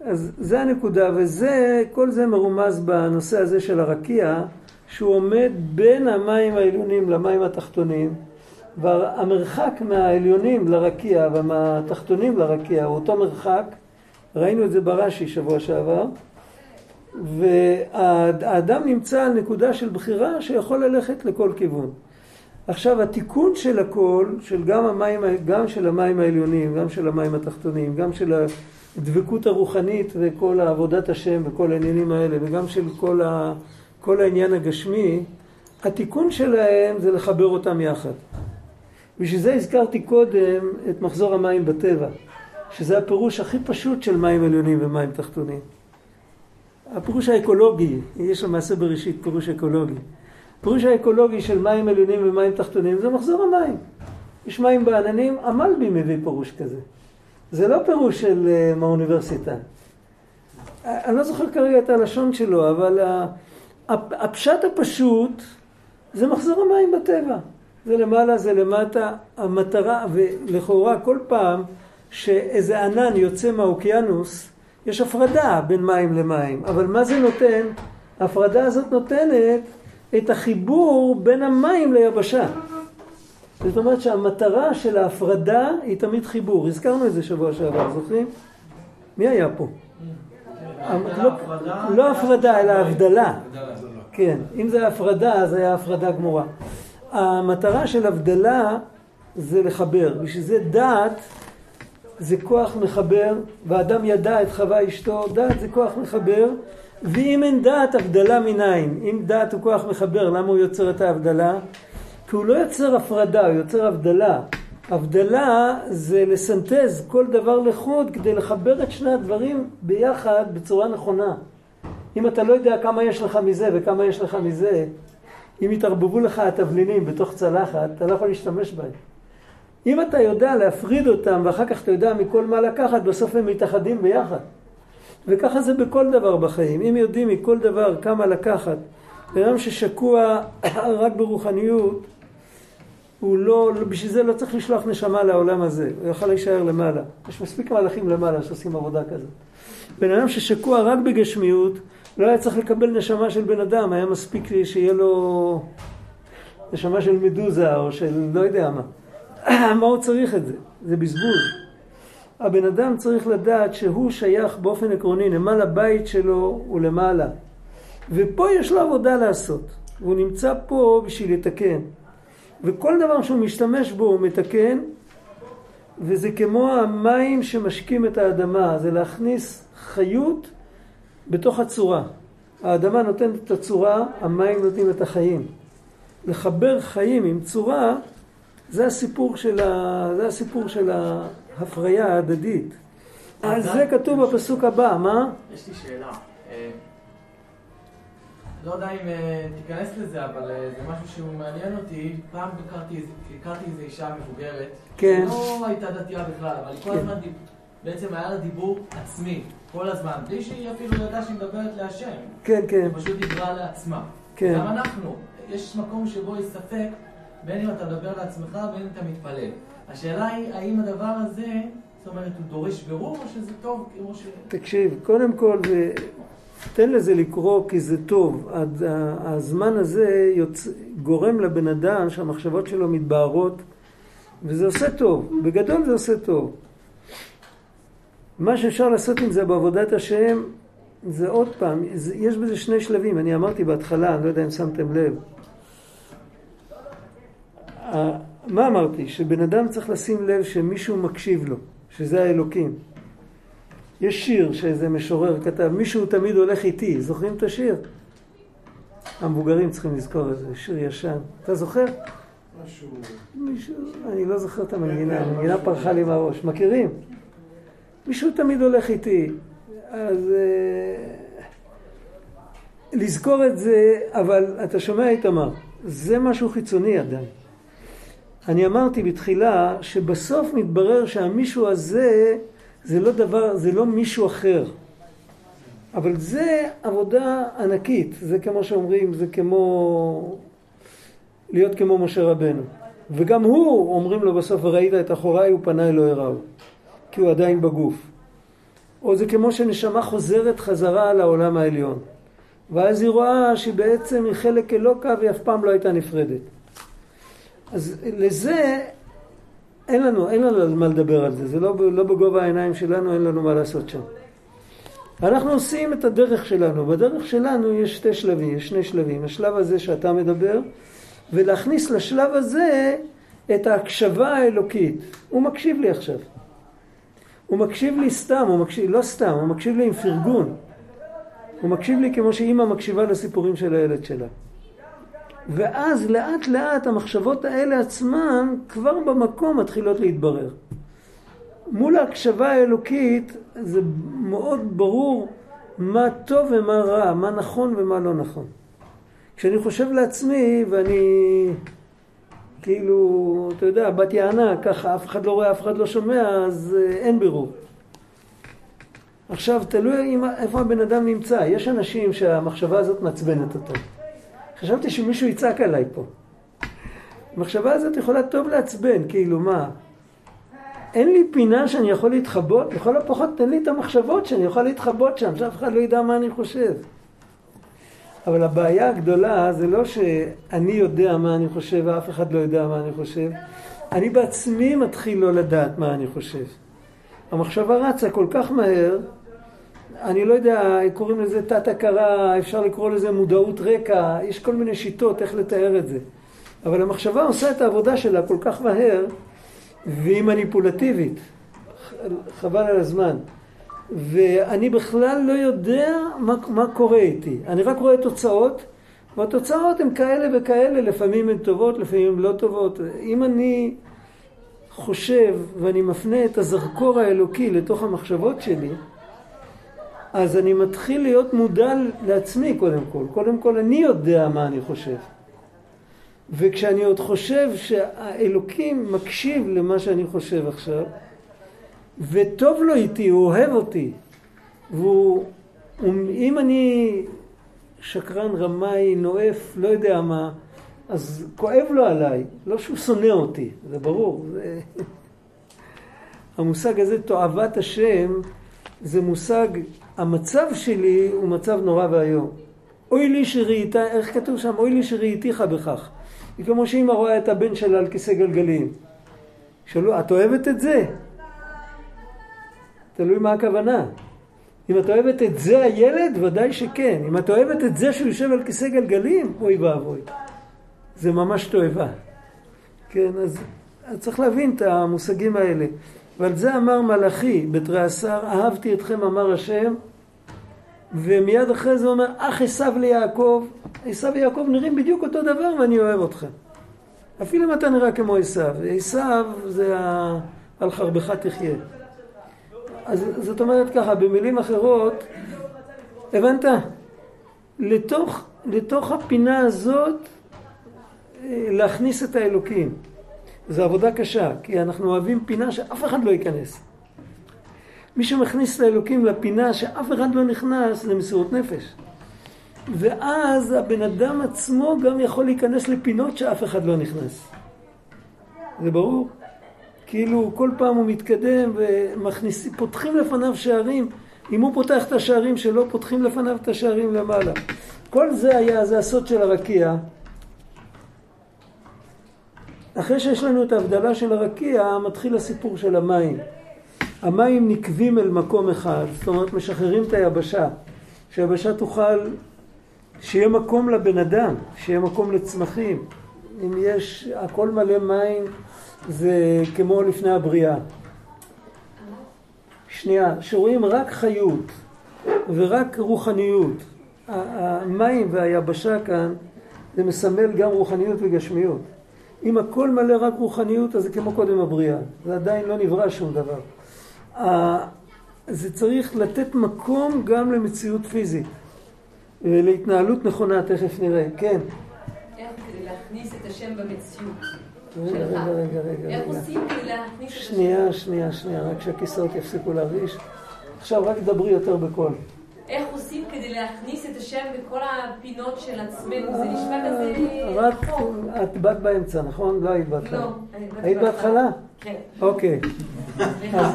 אז זה הנקודה, וזה, כל זה מרומז בנושא הזה של הרקיע, שהוא עומד בין המים העליונים למים התחתונים, והמרחק מהעליונים לרקיע ומהתחתונים לרקיע הוא אותו מרחק, ראינו את זה ברש"י שבוע שעבר, והאדם נמצא על נקודה של בחירה שיכול ללכת לכל כיוון. עכשיו התיקון של הכל, של גם, המים, גם של המים העליונים, גם של המים התחתונים, גם של הדבקות הרוחנית וכל עבודת השם וכל העניינים האלה, וגם של כל, כל העניין הגשמי, התיקון שלהם זה לחבר אותם יחד. בשביל זה הזכרתי קודם את מחזור המים בטבע, שזה הפירוש הכי פשוט של מים עליונים ומים תחתונים. הפירוש האקולוגי, יש למעשה בראשית פירוש אקולוגי. הפירוש האקולוגי של מים עליונים ומים תחתונים זה מחזור המים. יש מים בעננים, המלבי מביא פירוש כזה. זה לא פירוש של uh, מהאוניברסיטה. אני לא זוכר כרגע את הלשון שלו, אבל הפשט הפשוט זה מחזור המים בטבע. זה למעלה, זה למטה. המטרה, ולכאורה כל פעם שאיזה ענן יוצא מהאוקיינוס, יש הפרדה בין מים למים. אבל מה זה נותן? ההפרדה הזאת נותנת את החיבור בין המים ליבשה. זאת אומרת שהמטרה של ההפרדה היא תמיד חיבור. הזכרנו את זה שבוע שעבר, זוכרים? מי היה פה? לא, לא הפרדה, אלא הבדלה. כן, אם זה הפרדה, אז היה הפרדה גמורה. המטרה של הבדלה זה לחבר. בשביל זה דעת זה כוח מחבר, ואדם ידע את חווה אשתו, דעת זה כוח מחבר, ואם אין דעת, הבדלה מניין. אם דעת הוא כוח מחבר, למה הוא יוצר את ההבדלה? כי הוא לא יוצר הפרדה, הוא יוצר הבדלה. הבדלה זה לסנטז כל דבר לחוד כדי לחבר את שני הדברים ביחד בצורה נכונה. אם אתה לא יודע כמה יש לך מזה וכמה יש לך מזה, אם יתערבבו לך התבלינים בתוך צלחת, אתה לא יכול להשתמש בהם. אם אתה יודע להפריד אותם ואחר כך אתה יודע מכל מה לקחת, בסוף הם מתאחדים ביחד. וככה זה בכל דבר בחיים. אם יודעים מכל דבר כמה לקחת, בן ששקוע רק ברוחניות, הוא לא, בשביל זה לא צריך לשלוח נשמה לעולם הזה, הוא יכול להישאר למעלה. יש מספיק מהלכים למעלה שעושים עבודה כזאת. בן אדם ששקוע רק בגשמיות, לא היה צריך לקבל נשמה של בן אדם, היה מספיק שיהיה לו נשמה של מדוזה או של לא יודע מה. מה הוא צריך את זה? זה בזבוז. הבן אדם צריך לדעת שהוא שייך באופן עקרוני, נמל הבית שלו הוא למעלה. ופה יש לו עבודה לעשות, והוא נמצא פה בשביל לתקן. וכל דבר שהוא משתמש בו הוא מתקן, וזה כמו המים שמשקים את האדמה, זה להכניס חיות בתוך הצורה. האדמה נותנת את הצורה, המים נותנים את החיים. לחבר חיים עם צורה, זה הסיפור של, ה... זה הסיפור של ההפריה ההדדית. אז זה כתוב בפסוק הבא, מה?
יש לי שאלה. אה, לא יודע אם אה, תיכנס לזה, אבל אה, זה משהו שהוא מעניין אותי. פעם הכרתי, איזו אישה מבוגרת,
כן.
לא הייתה דתייה בכלל, אבל היא כל כן. הזמן, בעצם היה לה דיבור עצמי, כל הזמן, בלי שהיא אפילו ידעה שהיא מדברת להשם.
כן, כן.
היא פשוט דיברה לעצמה. כן. גם אנחנו, יש מקום שבו יש ספק, בין אם אתה מדבר לעצמך ובין אם אתה מתפלל. השאלה היא, האם הדבר הזה, זאת אומרת, הוא דורש בירור או שזה טוב כמו ש...
תקשיב, קודם כל זה... תן לזה לקרוא כי זה טוב. הזמן הזה יוצ... גורם לבן אדם שהמחשבות שלו מתבהרות וזה עושה טוב. בגדול זה עושה טוב. מה שאפשר לעשות עם זה בעבודת השם זה עוד פעם, זה, יש בזה שני שלבים. אני אמרתי בהתחלה, אני לא יודע אם שמתם לב. מה אמרתי? שבן אדם צריך לשים לב שמישהו מקשיב לו, שזה האלוקים. יש שיר שאיזה משורר כתב, מישהו תמיד הולך איתי, זוכרים את השיר? המבוגרים צריכים לזכור את זה, שיר ישן. אתה זוכר? משהו... מישהו, אני לא זוכר את המנגינה, המנגינה פרחה לי מהראש. מכירים? מישהו תמיד הולך איתי. אז uh, לזכור את זה, אבל אתה שומע איתמר, זה משהו חיצוני עדיין. אני אמרתי בתחילה שבסוף מתברר שהמישהו הזה זה לא דבר, זה לא מישהו אחר. אבל זה עבודה ענקית, זה כמו שאומרים, זה כמו להיות כמו משה רבנו. וגם הוא, אומרים לו בסוף, וראית את אחוריי ופניי לא הראו, כי הוא עדיין בגוף. או זה כמו שנשמה חוזרת חזרה לעולם העליון. ואז היא רואה שהיא בעצם היא חלק אלוקה והיא אף פעם לא הייתה נפרדת. אז לזה אין לנו, אין לנו מה לדבר על זה, זה לא, לא בגובה העיניים שלנו, אין לנו מה לעשות שם. אנחנו עושים את הדרך שלנו, בדרך שלנו יש שתי שלבים, יש שני שלבים, השלב הזה שאתה מדבר, ולהכניס לשלב הזה את ההקשבה האלוקית. הוא מקשיב לי עכשיו. הוא מקשיב לי סתם, הוא מקשיב, לא סתם, הוא מקשיב לי עם פרגון. הוא מקשיב לי כמו שאימא מקשיבה לסיפורים של הילד שלה. ואז לאט לאט המחשבות האלה עצמן כבר במקום מתחילות להתברר. מול ההקשבה האלוקית זה מאוד ברור מה טוב ומה רע, מה נכון ומה לא נכון. כשאני חושב לעצמי ואני כאילו, אתה יודע, בת יענה, ככה אף אחד לא רואה, אף אחד לא שומע, אז אה, אין בירור. עכשיו, תלוי איפה הבן אדם נמצא. יש אנשים שהמחשבה הזאת מעצבנת אותם. חשבתי שמישהו יצעק עליי פה. המחשבה הזאת יכולה טוב לעצבן, כאילו מה? אין לי פינה שאני יכול להתחבות? לכל הפחות תן לי את המחשבות שאני יכול להתחבות שם, שאף אחד לא ידע מה אני חושב. אבל הבעיה הגדולה זה לא שאני יודע מה אני חושב ואף אחד לא יודע מה אני חושב. אני בעצמי מתחיל לא לדעת מה אני חושב. המחשבה רצה כל כך מהר, אני לא יודע, קוראים לזה תת-הכרה, אפשר לקרוא לזה מודעות רקע, יש כל מיני שיטות איך לתאר את זה. אבל המחשבה עושה את העבודה שלה כל כך מהר, והיא מניפולטיבית. חבל על הזמן. ואני בכלל לא יודע מה, מה קורה איתי. אני רק רואה תוצאות, והתוצאות הן כאלה וכאלה, לפעמים הן טובות, לפעמים הן לא טובות. אם אני חושב ואני מפנה את הזרקור האלוקי לתוך המחשבות שלי, אז אני מתחיל להיות מודע לעצמי קודם כל. קודם כל אני יודע מה אני חושב. וכשאני עוד חושב שהאלוקים מקשיב למה שאני חושב עכשיו, וטוב לו איתי, הוא אוהב אותי, והוא, אם אני שקרן, רמאי, נואף, לא יודע מה, אז כואב לו עליי, לא שהוא שונא אותי, זה ברור. זה... המושג הזה, תועבת השם, זה מושג, המצב שלי הוא מצב נורא ואיום. אוי לי שראית, איך כתוב שם? אוי לי שראיתיך בכך. היא כמו שאמא רואה את הבן שלה על כיסא גלגלים. שאלו, את אוהבת את זה? תלוי מה הכוונה. אם את אוהבת את זה הילד, ודאי שכן. אם את אוהבת את זה שהוא יושב על כיסא גלגלים, אוי ואבוי. זה ממש תועבה. כן, אז צריך להבין את המושגים האלה. ועל זה אמר מלאכי בתריעשר, אהבתי אתכם אמר השם, ומיד אחרי זה אומר, אח עשו ליעקב, עשו ויעקב נראים בדיוק אותו דבר ואני אוהב אתכם. אפילו אם אתה נראה כמו עשו, עשו זה. על חרבך תחיה. אז זאת אומרת ככה, במילים אחרות, הבנת? לתוך, לתוך הפינה הזאת אה, להכניס את האלוקים. זו עבודה קשה, כי אנחנו אוהבים פינה שאף אחד לא ייכנס. מי שמכניס את האלוקים לפינה שאף אחד לא נכנס, זה מסירות נפש. ואז הבן אדם עצמו גם יכול להיכנס לפינות שאף אחד לא נכנס. זה ברור? כאילו כל פעם הוא מתקדם ומכניסים, פותחים לפניו שערים. אם הוא פותח את השערים שלו, פותחים לפניו את השערים למעלה. כל זה היה, זה הסוד של הרקיע. אחרי שיש לנו את ההבדלה של הרקיע, מתחיל הסיפור של המים. המים נקבים אל מקום אחד, זאת אומרת משחררים את היבשה, שהיבשה תוכל, שיהיה מקום לבן אדם, שיהיה מקום לצמחים. אם יש, הכל מלא מים, זה כמו לפני הבריאה. שנייה, שרואים רק חיות ורק רוחניות. המים והיבשה כאן, זה מסמל גם רוחניות וגשמיות. אם הכל מלא רק רוחניות, אז זה כמו קודם הבריאה. זה עדיין לא נברא שום דבר. זה צריך לתת מקום גם למציאות פיזית ולהתנהלות נכונה, תכף נראה. כן.
איך להכניס את השם במציאות?
רגע, רגע, רגע, רגע.
איך עושים להכניס את?
שנייה, שנייה, שנייה, רק שהכיסאות יפסיקו להרעיש. עכשיו רק דברי יותר בקול.
איך עושים כדי להכניס את השם בכל הפינות של עצמנו? זה נשמע כזה
רק, את באת באמצע, נכון? לא היית בהתחלה.
לא.
היית בהתחלה?
כן.
אוקיי. אז,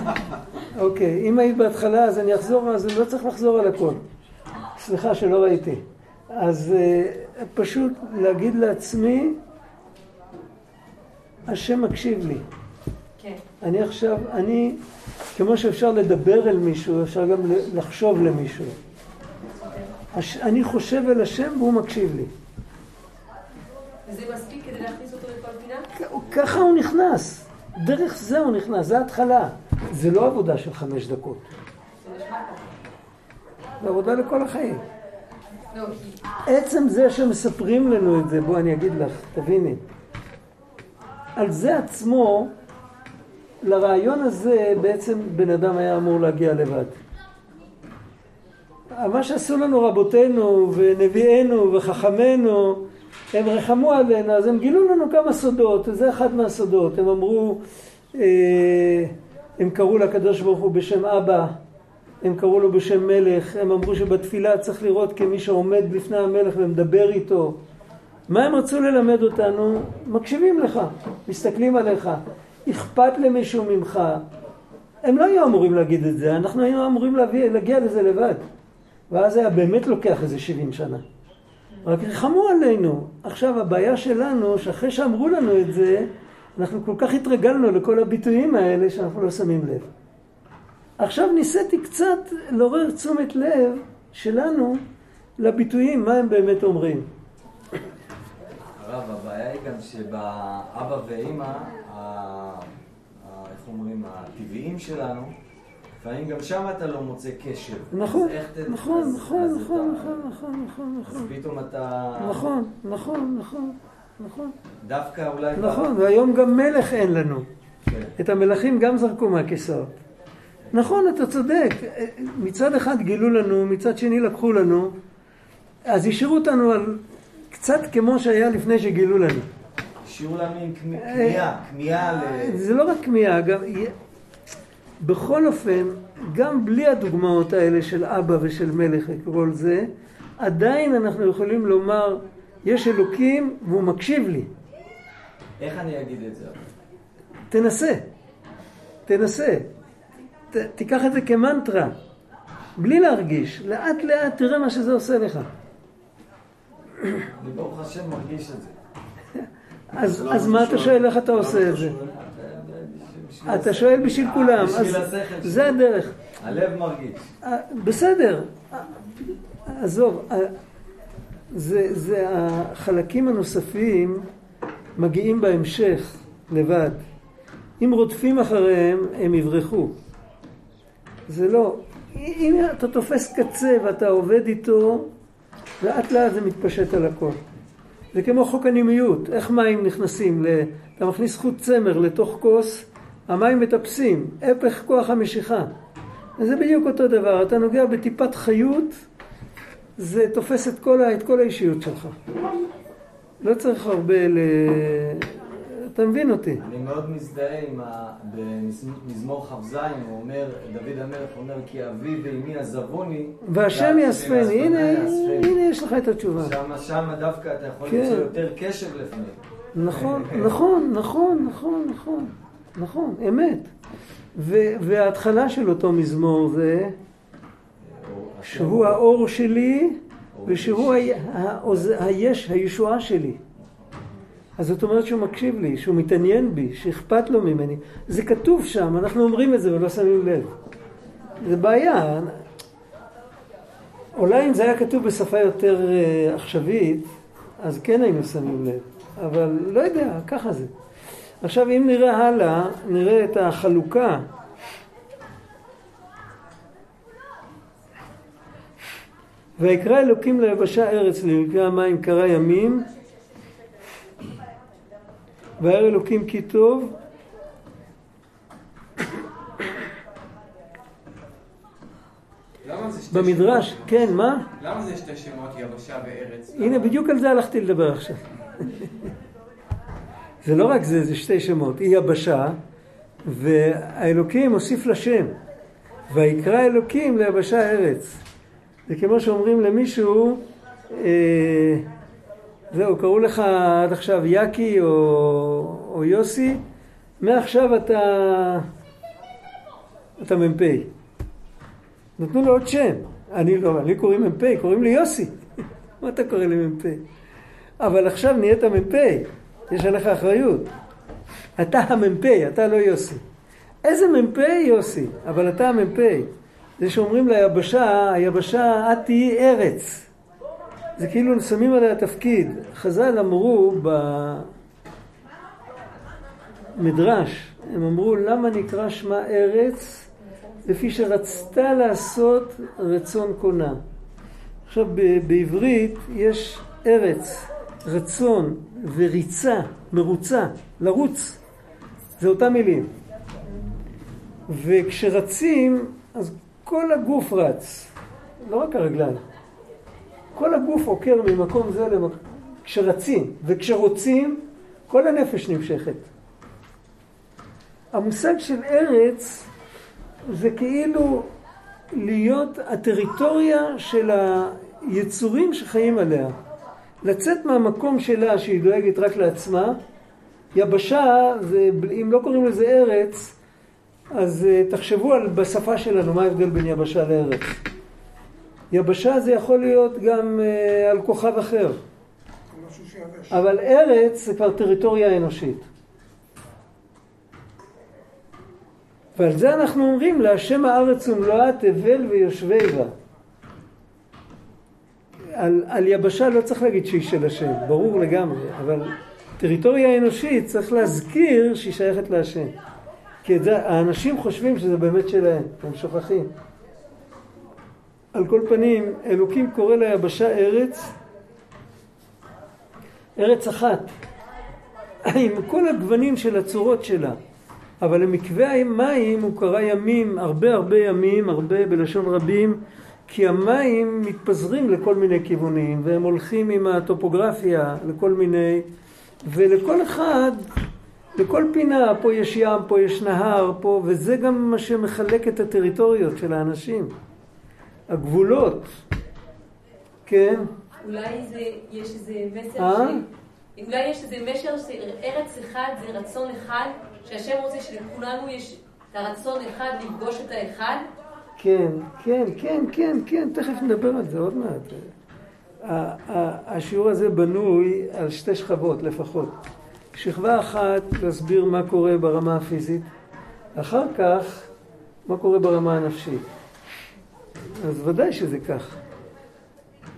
אוקיי, אם היית בהתחלה אז אני אחזור, אז אני לא צריך לחזור על הכל. סליחה שלא ראיתי. אז uh, פשוט להגיד לעצמי, השם מקשיב לי.
כן.
אני עכשיו, אני, כמו שאפשר לדבר אל מישהו, אפשר גם לחשוב למישהו. הש, אני חושב אל השם והוא מקשיב לי.
וזה מספיק כדי להכניס אותו לכל פינה?
ככה הוא נכנס. דרך זה הוא נכנס, זה ההתחלה. זה לא עבודה של חמש דקות.
זה
עבודה לכל החיים.
לא,
עצם זה שמספרים לנו את זה, בואי אני אגיד לך, תביני. על זה עצמו, לרעיון הזה בעצם בן אדם היה אמור להגיע לבד. מה שעשו לנו רבותינו ונביאינו וחכמינו, הם רחמו עלינו, אז הם גילו לנו כמה סודות, וזה אחד מהסודות. הם אמרו, אה, הם קראו לקדוש ברוך הוא בשם אבא, הם קראו לו בשם מלך, הם אמרו שבתפילה צריך לראות כמי שעומד לפני המלך ומדבר איתו. מה הם רצו ללמד אותנו? מקשיבים לך, מסתכלים עליך, אכפת למישהו ממך. הם לא היו אמורים להגיד את זה, אנחנו היינו אמורים להביא, להגיע לזה לבד. ואז זה היה באמת לוקח איזה 70 שנה. רק ריחמו עלינו. עכשיו הבעיה שלנו, שאחרי שאמרו לנו את זה, אנחנו כל כך התרגלנו לכל הביטויים האלה שאנחנו לא שמים לב. עכשיו ניסיתי קצת לעורר תשומת לב שלנו לביטויים, מה הם באמת אומרים.
הרב, הבעיה היא גם שבאבא ואימא, איך אומרים, הטבעיים שלנו, לפעמים גם שם אתה לא מוצא קשר.
נכון, נכון, נכון, נכון, נכון, נכון, נכון.
אז פתאום אתה...
נכון, נכון, נכון, נכון.
דווקא אולי...
נכון, והיום גם מלך אין לנו.
כן.
את המלכים גם זרקו מהכיסאות. נכון, אתה צודק. מצד אחד גילו לנו, מצד שני לקחו לנו, אז השאירו אותנו על קצת כמו שהיה לפני שגילו לנו.
השאירו לנו עם כמיהה, כמיהה ל...
זה לא רק כמיהה, גם... בכל אופן, גם בלי הדוגמאות האלה של אבא ושל מלך וכל זה, עדיין אנחנו יכולים לומר, יש אלוקים והוא מקשיב לי.
איך אני אגיד את זה?
תנסה. תנסה. ת, תיקח את זה כמנטרה, בלי להרגיש. לאט לאט תראה מה שזה עושה לך.
אני ברוך השם מרגיש את זה.
אז, אז מה אתה שואל איך אתה עושה את זה? אתה שואל בשביל כולם,
בשביל
אז
השכל שלי.
זה הדרך.
הלב מרגיש.
אה, בסדר, אה, עזוב, אה, זה, זה החלקים הנוספים מגיעים בהמשך לבד. אם רודפים אחריהם, הם יברחו. זה לא. אם אתה תופס קצה ואתה עובד איתו, לאט לאט זה מתפשט על הכל. זה כמו חוק הנימיות, איך מים נכנסים? ל... אתה מכניס חוט צמר לתוך כוס, המים מטפסים, הפך כוח המשיכה. זה בדיוק אותו דבר, אתה נוגע בטיפת חיות, זה תופס את כל. את כל האישיות שלך. לא צריך הרבה ל... אתה מבין אותי.
אני מאוד מזדהה עם ה... במזמור כ"ז, הוא אומר, דוד המלך אומר, כי אבי ואמי עזבוני.
והשם יאספני, הנה. הנה יש לך את התשובה.
שמה, שמה דווקא אתה יכול
כן.
למצוא יותר קשב לפני.
נכון, נכון, נכון, נכון, נכון, נכון, אמת. ו- וההתחלה של אותו מזמור זה שהוא האור שלי ושהוא היש, הישועה שלי. אז זאת אומרת שהוא מקשיב לי, שהוא מתעניין בי, שאכפת לו ממני. זה כתוב שם, אנחנו אומרים את זה ולא שמים לב. זה בעיה. אולי אם זה היה כתוב בשפה יותר אה, עכשווית, אז כן היינו שמים לב. אבל לא יודע, ככה זה. עכשיו אם נראה הלאה, נראה את החלוקה. ויקרא אלוקים ליבשה ארץ למקרה המים קרא ימים וירא אלוקים כי טוב במדרש? כן, מה?
למה זה שתי שמות יבשה וארץ?
הנה? בדיוק על זה הלכתי לדבר עכשיו. זה לא רק זה, זה שתי שמות, היא יבשה, והאלוקים הוסיף לה שם. ויקרא אלוקים ליבשה ארץ. זה כמו שאומרים למישהו, אה, זהו, קראו לך עד עכשיו יאקי או, או יוסי, מעכשיו אתה, אתה מ"פ. נתנו לו עוד שם. אני לא, לי קוראים מ"פ, קוראים לי יוסי. מה אתה קורא לי מ"פ? אבל עכשיו נהיית מ"פ, יש עליך אחריות. אתה המ"פ, אתה לא יוסי. איזה מ"פ יוסי, אבל אתה המ"פ. זה שאומרים ליבשה, היבשה את תהיי ארץ. זה כאילו שמים עליה תפקיד. חז"ל אמרו במדרש, הם אמרו למה נקרא שמה ארץ? לפי שרצתה לעשות רצון קונה. עכשיו בעברית יש ארץ, רצון וריצה, מרוצה, לרוץ, זה אותם מילים. וכשרצים, אז כל הגוף רץ, לא רק הרגליים. כל הגוף עוקר ממקום זה למקום, כשרצים, וכשרוצים, כל הנפש נמשכת. המושג של ארץ זה כאילו להיות הטריטוריה של היצורים שחיים עליה. לצאת מהמקום שלה שהיא דואגת רק לעצמה. יבשה, זה, אם לא קוראים לזה ארץ, אז אה, תחשבו על, בשפה שלנו מה ההבדל בין יבשה לארץ. יבשה זה יכול להיות גם uh, על כוכב אחר. אבל ארץ זה כבר טריטוריה אנושית. ועל זה אנחנו אומרים להשם הארץ ומלואה תבל ויושבי בה. על, על יבשה לא צריך להגיד שהיא של השם, ברור לגמרי, אבל טריטוריה אנושית צריך להזכיר שהיא שייכת להשם. כי זה, האנשים חושבים שזה באמת שלהם, הם שוכחים. על כל פנים, אלוקים קורא ליבשה ארץ, ארץ אחת, עם כל הגוונים של הצורות שלה. אבל למקווה המים הוא קרא ימים, הרבה הרבה ימים, הרבה בלשון רבים, כי המים מתפזרים לכל מיני כיוונים, והם הולכים עם הטופוגרפיה לכל מיני, ולכל אחד, לכל פינה, פה יש ים, פה יש נהר, פה, וזה גם מה שמחלק את הטריטוריות של האנשים. הגבולות, כן?
אולי זה, יש איזה מסר אה? ש... אולי יש איזה מסר שארץ אחד זה רצון אחד, שהשם רוצה שלכולנו יש את הרצון אחד לפגוש את האחד?
כן, כן, כן, כן, כן, תכף נדבר על זה עוד מעט. השיעור הזה בנוי על שתי שכבות לפחות. שכבה אחת, להסביר מה קורה ברמה הפיזית, אחר כך, מה קורה ברמה הנפשית. אז ודאי שזה כך.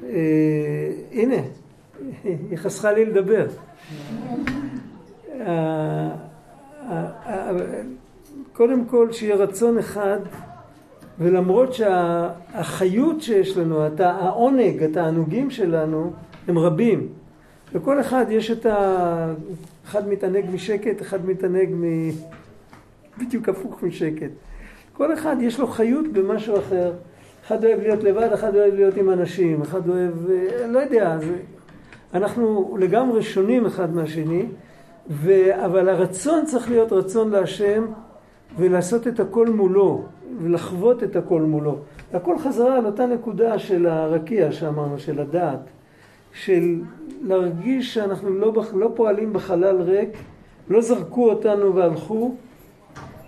אה, הנה, היא חסכה לי לדבר. אה, אה, קודם כל שיהיה רצון אחד, ולמרות שהחיות שיש לנו, העונג, התענוגים שלנו, הם רבים. לכל אחד יש את ה... אחד מתענג משקט, אחד מתענג מ... בדיוק הפוך משקט. כל אחד יש לו חיות במשהו אחר. אחד אוהב להיות לבד, אחד אוהב להיות עם אנשים, אחד אוהב, אה, לא יודע, זה, אנחנו לגמרי שונים אחד מהשני, ו, אבל הרצון צריך להיות רצון להשם ולעשות את הכל מולו, ולחוות את הכל מולו. הכל חזרה על אותה נקודה של הרקיע שאמרנו, של הדעת, של להרגיש שאנחנו לא, לא פועלים בחלל ריק, לא זרקו אותנו והלכו,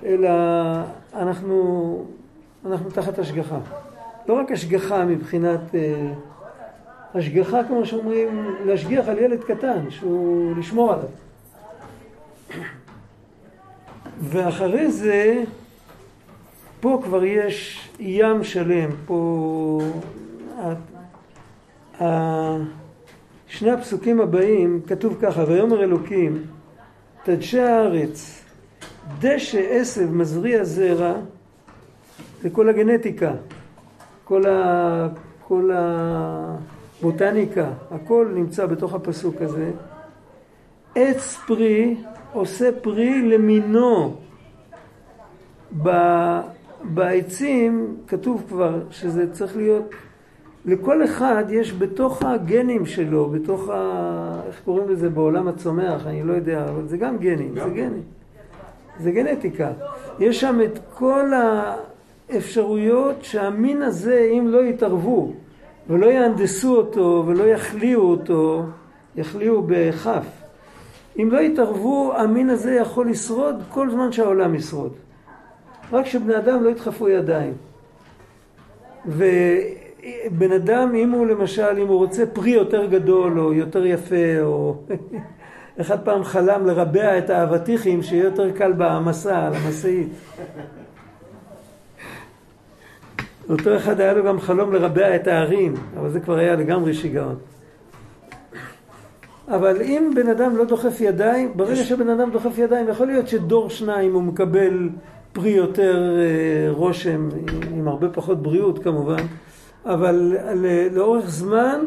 אלא אנחנו, אנחנו תחת השגחה. לא רק השגחה מבחינת... אה, השגחה, כמו שאומרים, להשגיח על ילד קטן, שהוא לשמור עליו. ואחרי זה, פה כבר יש ים שלם, פה... שני הפסוקים הבאים כתוב ככה, ויאמר אלוקים, תדשי הארץ, דשא עשב מזריע זרע, זה כל הגנטיקה. כל, ה, כל הבוטניקה, הכל נמצא בתוך הפסוק הזה. עץ פרי עושה פרי למינו. ב, בעצים כתוב כבר שזה צריך להיות, לכל אחד יש בתוך הגנים שלו, בתוך ה... איך קוראים לזה בעולם הצומח, אני לא יודע, אבל זה גם גנים, גם. זה גנים. זה גנטיקה. יש שם את כל ה... אפשרויות שהמין הזה, אם לא יתערבו ולא יהנדסו אותו ולא יחליאו אותו, יחליאו בכף. אם לא יתערבו, המין הזה יכול לשרוד כל זמן שהעולם ישרוד. רק שבני אדם לא ידחפו ידיים. ובן אדם, אם הוא למשל, אם הוא רוצה פרי יותר גדול או יותר יפה, או אחד פעם חלם לרבע את האבטיחים, שיהיה יותר קל בהעמסה על המשאית. אותו אחד היה לו גם חלום לרבע את הערים, אבל זה כבר היה לגמרי שיגעון. אבל אם בן אדם לא דוחף ידיים, ברגע שבן אדם דוחף ידיים, יכול להיות שדור שניים הוא מקבל פרי יותר אה, רושם, עם הרבה פחות בריאות כמובן, אבל לאורך זמן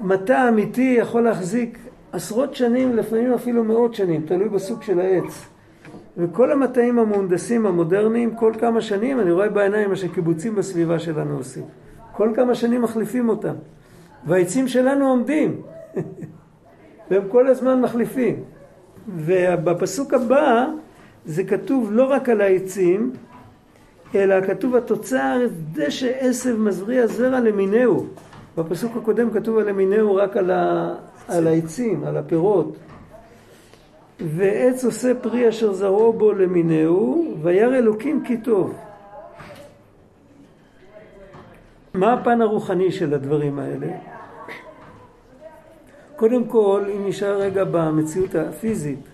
מטע אמיתי יכול להחזיק עשרות שנים, לפעמים אפילו מאות שנים, תלוי בסוג של העץ. וכל המטעים המהונדסים המודרניים, כל כמה שנים, אני רואה בעיניים מה שקיבוצים בסביבה שלנו עושים. כל כמה שנים מחליפים אותם. והעצים שלנו עומדים, והם כל הזמן מחליפים. ובפסוק הבא זה כתוב לא רק על העצים, אלא כתוב התוצר דשא עשב מזריע זרע למינהו. בפסוק הקודם כתוב על למינהו רק על, ה, על העצים, על הפירות. ועץ עושה פרי אשר זרעו בו למינהו, וירא אלוקים כי טוב. מה הפן הרוחני של הדברים האלה? קודם כל, אם נשאר רגע במציאות הפיזית,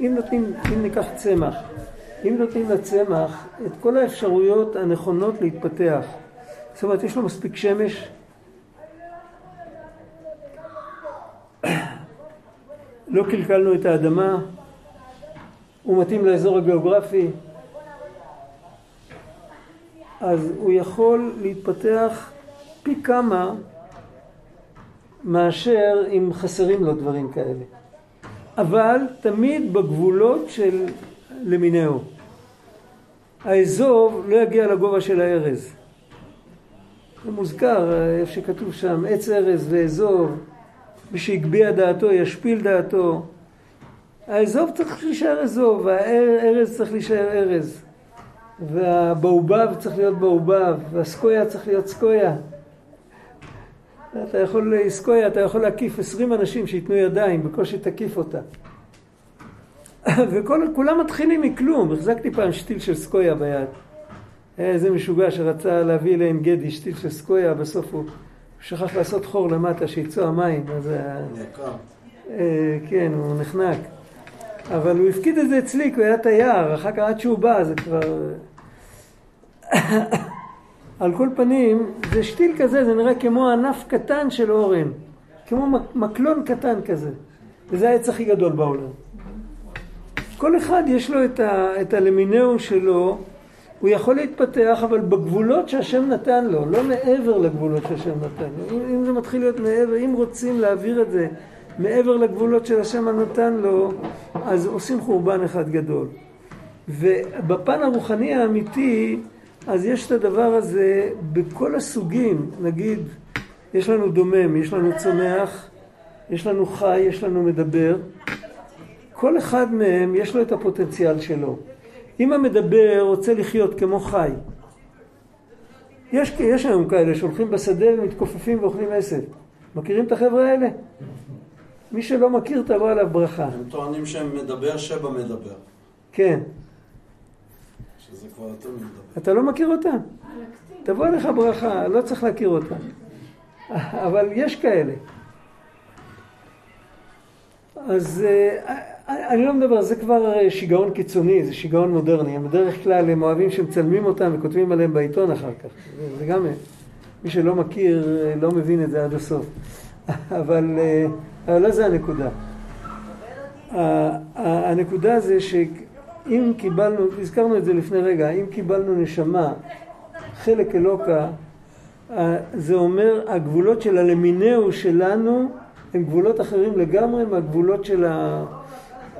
אם נותנים, אם ניקח צמח, אם נותנים לצמח את כל האפשרויות הנכונות להתפתח, זאת אומרת, יש לו מספיק שמש, לא קלקלנו את האדמה, הוא מתאים לאזור הגיאוגרפי, אז הוא יכול להתפתח פי כמה מאשר אם חסרים לו דברים כאלה. אבל תמיד בגבולות של למינהו. האזוב לא יגיע לגובה של הארז. זה מוזכר, איפה שכתוב שם, עץ ארז ואזוב, מי שהגביה דעתו ישפיל דעתו. האזוב צריך להישאר אזוב, והארז צריך להישאר ארז. והבעובב צריך להיות בעובב, והסקויה צריך להיות סקויה. אתה יכול, סקויה, אתה יכול להקיף עשרים אנשים שייתנו ידיים, בקושי תקיף אותה. וכולם מתחילים מכלום. החזקתי פעם שתיל של סקויה ביד. היה איזה משוגע שרצה להביא אליהם גדי, שתיל של סקויה, בסוף הוא שכח לעשות חור למטה, שיצאו המים. אז נעקר. אה, כן, הוא נחנק. אבל הוא הפקיד את זה אצלי, כי הוא היה תייר, אחר כך עד שהוא בא זה כבר... על כל פנים, זה שתיל כזה, זה נראה כמו ענף קטן של אורן, כמו מקלון קטן כזה, וזה העץ הכי גדול בעולם. כל אחד יש לו את, ה, את הלמינאום שלו, הוא יכול להתפתח, אבל בגבולות שהשם נתן לו, לא מעבר לגבולות שהשם נתן לו. אם, אם זה מתחיל להיות מעבר, אם רוצים להעביר את זה מעבר לגבולות של השם הנתן לו, אז עושים חורבן אחד גדול. ובפן הרוחני האמיתי, אז יש את הדבר הזה בכל הסוגים, נגיד, יש לנו דומם, יש לנו צומח, יש לנו חי, יש לנו מדבר. כל אחד מהם יש לו את הפוטנציאל שלו. אם המדבר רוצה לחיות כמו חי, יש, יש היום כאלה שהולכים בשדה ומתכופפים ואוכלים עשב. מכירים את החבר'ה האלה? מי שלא מכיר תבוא עליו ברכה.
הם טוענים שהם מדבר שבע מדבר.
כן.
שזה כבר יותר מדבר.
אתה לא מכיר אותה? תבוא עליך ברכה, לא צריך להכיר אותה. אבל יש כאלה. אז אה, אני לא מדבר, זה כבר שיגעון קיצוני, זה שיגעון מודרני. הם בדרך כלל הם אוהבים שמצלמים אותם וכותבים עליהם בעיתון אחר כך. זה גם, מי שלא מכיר לא מבין את זה עד הסוף. אבל, אבל לא זה הנקודה. הנקודה זה שאם קיבלנו, הזכרנו את זה לפני רגע, אם קיבלנו נשמה, חלק אלוקה, זה אומר הגבולות של הלמינאו שלנו הם גבולות אחרים לגמרי מהגבולות של ה...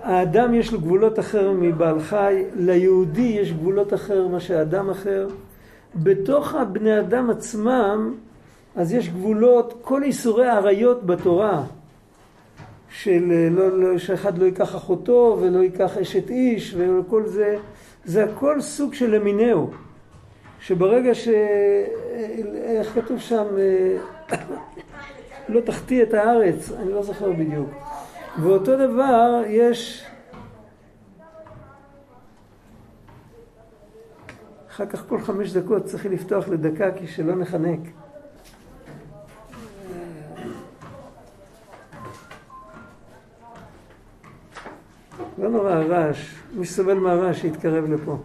האדם יש לו גבולות אחר מבעל חי, ליהודי יש גבולות אחר מה שאדם אחר. בתוך הבני אדם עצמם, אז יש גבולות, כל איסורי העריות בתורה, של לא, לא, שאחד לא ייקח אחותו ולא ייקח אשת איש וכל זה, זה הכל סוג של למינהו. שברגע ש... איך כתוב שם? לא תחטיא את הארץ, אני לא זוכר בדיוק. ואותו דבר יש אחר כך כל חמש דקות צריך לפתוח לדקה כי שלא נחנק. לא נורא הרעש, מי שסובל מהרעש שיתקרב לפה.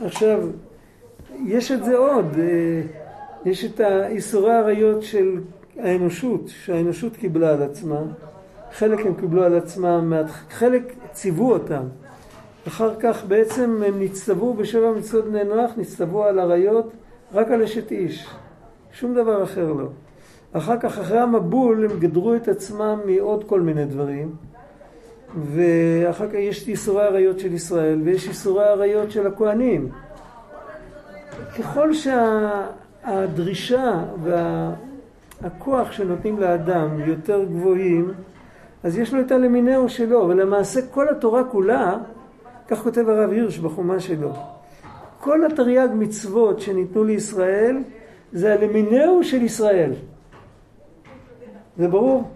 עכשיו, יש את זה עוד. יש את איסורי העריות של האנושות, שהאנושות קיבלה על עצמה. חלק הם קיבלו על עצמם, חלק ציוו אותם. אחר כך בעצם הם נצטוו בשבע מצוות בני נוח, נצטוו על אריות, רק על אשת איש. שום דבר אחר לא. אחר כך, אחרי המבול, הם גדרו את עצמם מעוד כל מיני דברים. ואחר כך יש איסורי עריות של ישראל ויש איסורי עריות של הכוהנים. ככל שהדרישה והכוח שנותנים לאדם יותר גבוהים, אז יש לו את הלמינאו שלו, ולמעשה כל התורה כולה, כך כותב הרב הירש בחומה שלו, כל התרי"ג מצוות שניתנו לישראל זה הלמינאו של ישראל. זה ברור?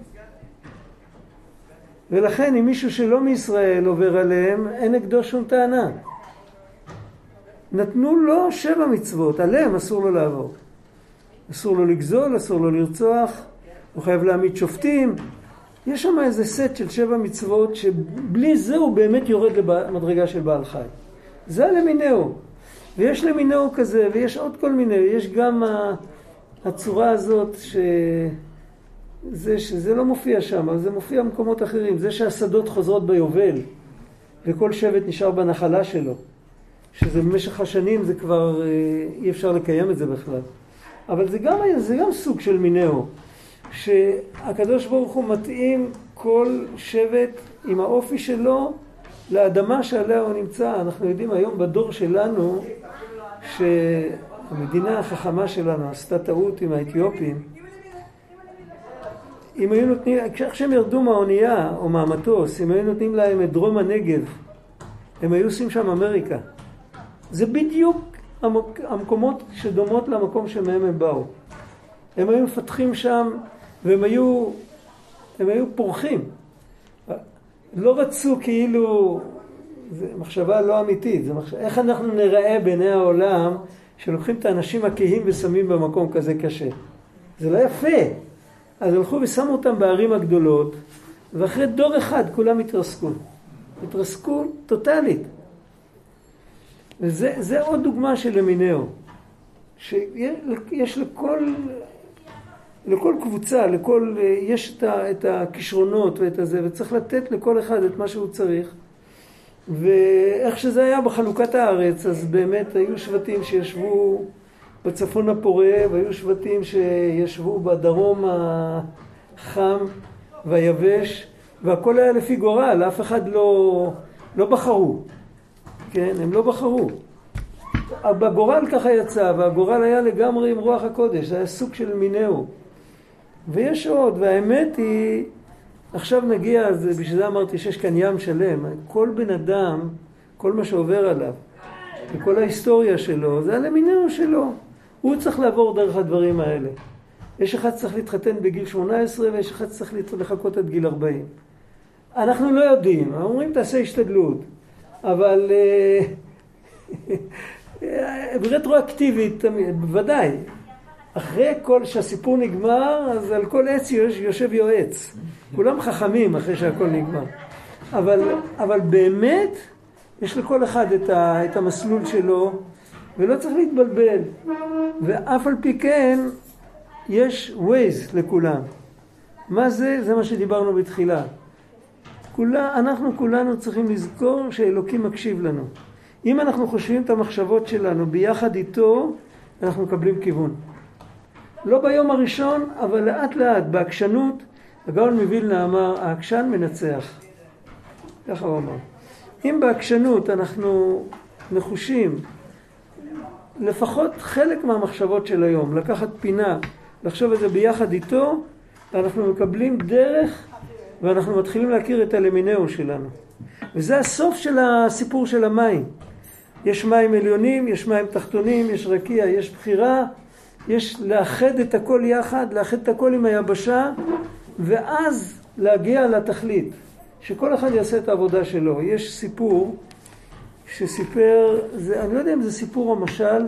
ולכן אם מישהו שלא מישראל עובר עליהם, אין נגדו שום טענה. נתנו לו שבע מצוות, עליהם אסור לו לעבור. אסור לו לגזול, אסור לו לרצוח, הוא חייב להעמיד שופטים. יש שם איזה סט של שבע מצוות שבלי זה הוא באמת יורד למדרגה של בעל חי. זה הלמינאו. ויש למינאו כזה, ויש עוד כל מיני, יש גם הצורה הזאת ש... זה שזה לא מופיע שם, זה מופיע במקומות אחרים. זה שהשדות חוזרות ביובל, וכל שבט נשאר בנחלה שלו. שזה במשך השנים זה כבר אה, אי אפשר לקיים את זה בכלל. אבל זה גם, זה גם סוג של מינהו, שהקדוש ברוך הוא מתאים כל שבט עם האופי שלו לאדמה שעליה הוא נמצא. אנחנו יודעים היום בדור שלנו שהמדינה החכמה שלנו עשתה טעות עם האתיופים. אם היו נותנים, כשהם ירדו מהאונייה או מהמטוס, אם היו נותנים להם את דרום הנגב, הם היו עושים שם אמריקה. זה בדיוק המקומות שדומות למקום שמהם הם באו. הם היו מפתחים שם והם היו, הם היו פורחים. לא רצו כאילו, זו מחשבה לא אמיתית, זה מחשבה, איך אנחנו נראה בעיני העולם שלוקחים את האנשים הכהים ושמים במקום כזה קשה. זה לא יפה. אז הלכו ושמו אותם בערים הגדולות, ואחרי דור אחד כולם התרסקו. התרסקו טוטאלית. וזה עוד דוגמה של למינאו, שיש לכל, לכל קבוצה, לכל, יש את, ה, את הכישרונות ואת הזה, וצריך לתת לכל אחד את מה שהוא צריך. ואיך שזה היה בחלוקת הארץ, אז באמת היו שבטים שישבו בצפון הפורה, והיו שבטים שישבו בדרום החם והיבש, והכל היה לפי גורל, אף אחד לא, לא בחרו. כן, הם לא בחרו. בגורל ככה יצא, והגורל היה לגמרי עם רוח הקודש, זה היה סוג של מינהו. ויש עוד, והאמת היא, עכשיו נגיע, בשביל זה אמרתי שיש כאן ים שלם. כל בן אדם, כל מה שעובר עליו, וכל ההיסטוריה שלו, זה הלמינהו שלו. הוא צריך לעבור דרך הדברים האלה. יש אחד שצריך להתחתן בגיל 18 ויש אחד שצריך לחכות עד גיל 40. אנחנו לא יודעים, אומרים תעשה השתדלות. אבל אה, רטרואקטיבית, בוודאי. אחרי כל שהסיפור נגמר, אז על כל עץ יושב יועץ. כולם חכמים אחרי שהכל נגמר. אבל, אבל באמת, יש לכל אחד את, ה, את המסלול שלו, ולא צריך להתבלבל. ואף על פי כן, יש ווייז לכולם. מה זה? זה מה שדיברנו בתחילה. כולה, אנחנו כולנו צריכים לזכור שאלוקים מקשיב לנו. אם אנחנו חושבים את המחשבות שלנו ביחד איתו, אנחנו מקבלים כיוון. לא ביום הראשון, אבל לאט לאט, בעקשנות, הגאון מווילנה אמר, העקשן מנצח. ככה הוא אמר. אם בעקשנות אנחנו נחושים, לפחות חלק מהמחשבות של היום, לקחת פינה, לחשוב את זה ביחד איתו, אנחנו מקבלים דרך ואנחנו מתחילים להכיר את הלמינאו שלנו. וזה הסוף של הסיפור של המים. יש מים עליונים, יש מים תחתונים, יש רקיע, יש בחירה, יש לאחד את הכל יחד, לאחד את הכל עם היבשה, ואז להגיע לתכלית, שכל אחד יעשה את העבודה שלו. יש סיפור שסיפר, זה, אני לא יודע אם זה סיפור או משל,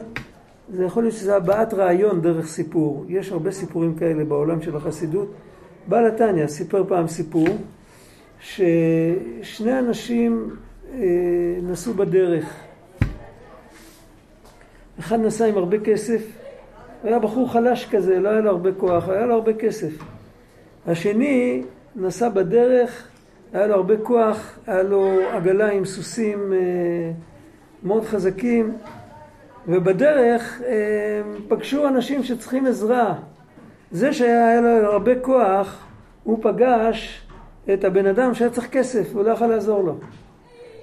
זה יכול להיות שזה הבעת רעיון דרך סיפור. יש הרבה סיפורים כאלה בעולם של החסידות. בעל התניא סיפר פעם סיפור ששני אנשים אה, נסעו בדרך. אחד נסע עם הרבה כסף, היה בחור חלש כזה, לא היה לו הרבה כוח, היה לו הרבה כסף. השני נסע בדרך היה לו הרבה כוח, היה לו עגלה עם סוסים אה, מאוד חזקים, ובדרך אה, פגשו אנשים שצריכים עזרה. זה שהיה לו הרבה כוח, הוא פגש את הבן אדם שהיה צריך כסף, הוא לא יכול לעזור לו.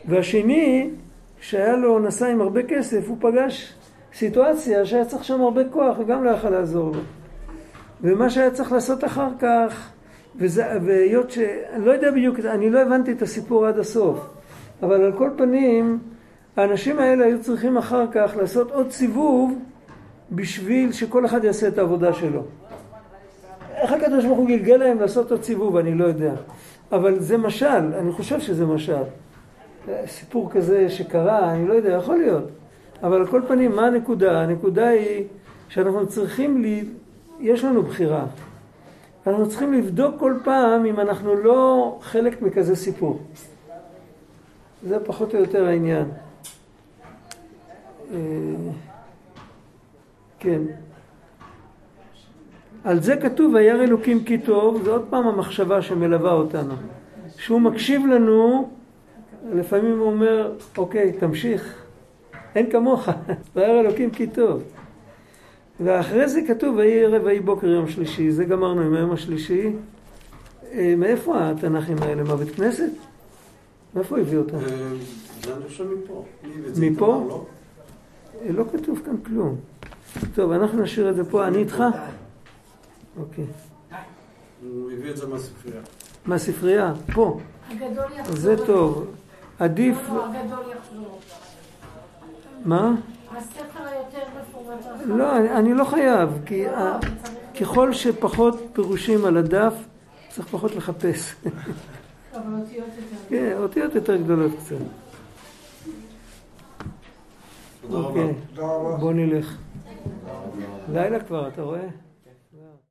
והשני, שהיה לו, נסע עם הרבה כסף, הוא פגש סיטואציה שהיה צריך שם הרבה כוח, וגם לא יכול לעזור לו. ומה שהיה צריך לעשות אחר כך, והיות ש... אני לא יודע בדיוק, אני לא הבנתי את הסיפור עד הסוף, אבל על כל פנים, האנשים האלה היו צריכים אחר כך לעשות עוד סיבוב בשביל שכל אחד יעשה את העבודה שלו. איך הקדוש ברוך הוא גלגל להם לעשות עוד סיבוב, אני לא יודע. אבל זה משל, אני חושב שזה משל. סיפור כזה שקרה, אני לא יודע, יכול להיות. אבל על כל פנים, מה הנקודה? הנקודה היא שאנחנו צריכים, לי... יש לנו בחירה. אנחנו צריכים לבדוק כל פעם אם אנחנו לא חלק מכזה סיפור. זה פחות או יותר העניין. אה, כן. על זה כתוב וירא אלוקים כי טוב, זה עוד פעם המחשבה שמלווה אותנו. שהוא מקשיב לנו, לפעמים הוא אומר, אוקיי, תמשיך, אין כמוך, וירא אלוקים כי טוב. ואחרי זה כתוב ויהי ערב ויהי בוקר יום שלישי, זה גמרנו עם היום השלישי. אה, מאיפה התנ"כים האלה? מהבית כנסת? מאיפה הביא אותם?
אה, זה אני חושב מפה.
מפה? לא? אה, לא כתוב כאן כלום. טוב, אנחנו נשאיר את זה פה, אני איתך? אוקיי.
הוא הביא את זה מהספרייה.
מהספרייה? פה.
הגדול יחזור.
זה טוב. עדיף...
לא, הגדול יחזור.
מה?
הספר היותר מפורט.
לא, אני, לא חייב, כי
לא, צריך-
ככל שפחות פירושים על הדף, צריך פחות לחפש.
אבל אותיות יותר.
כן, אותיות יותר גדולות קצת.
תודה רבה.
אוקיי, בוא נלך. לילה כבר, אתה רואה?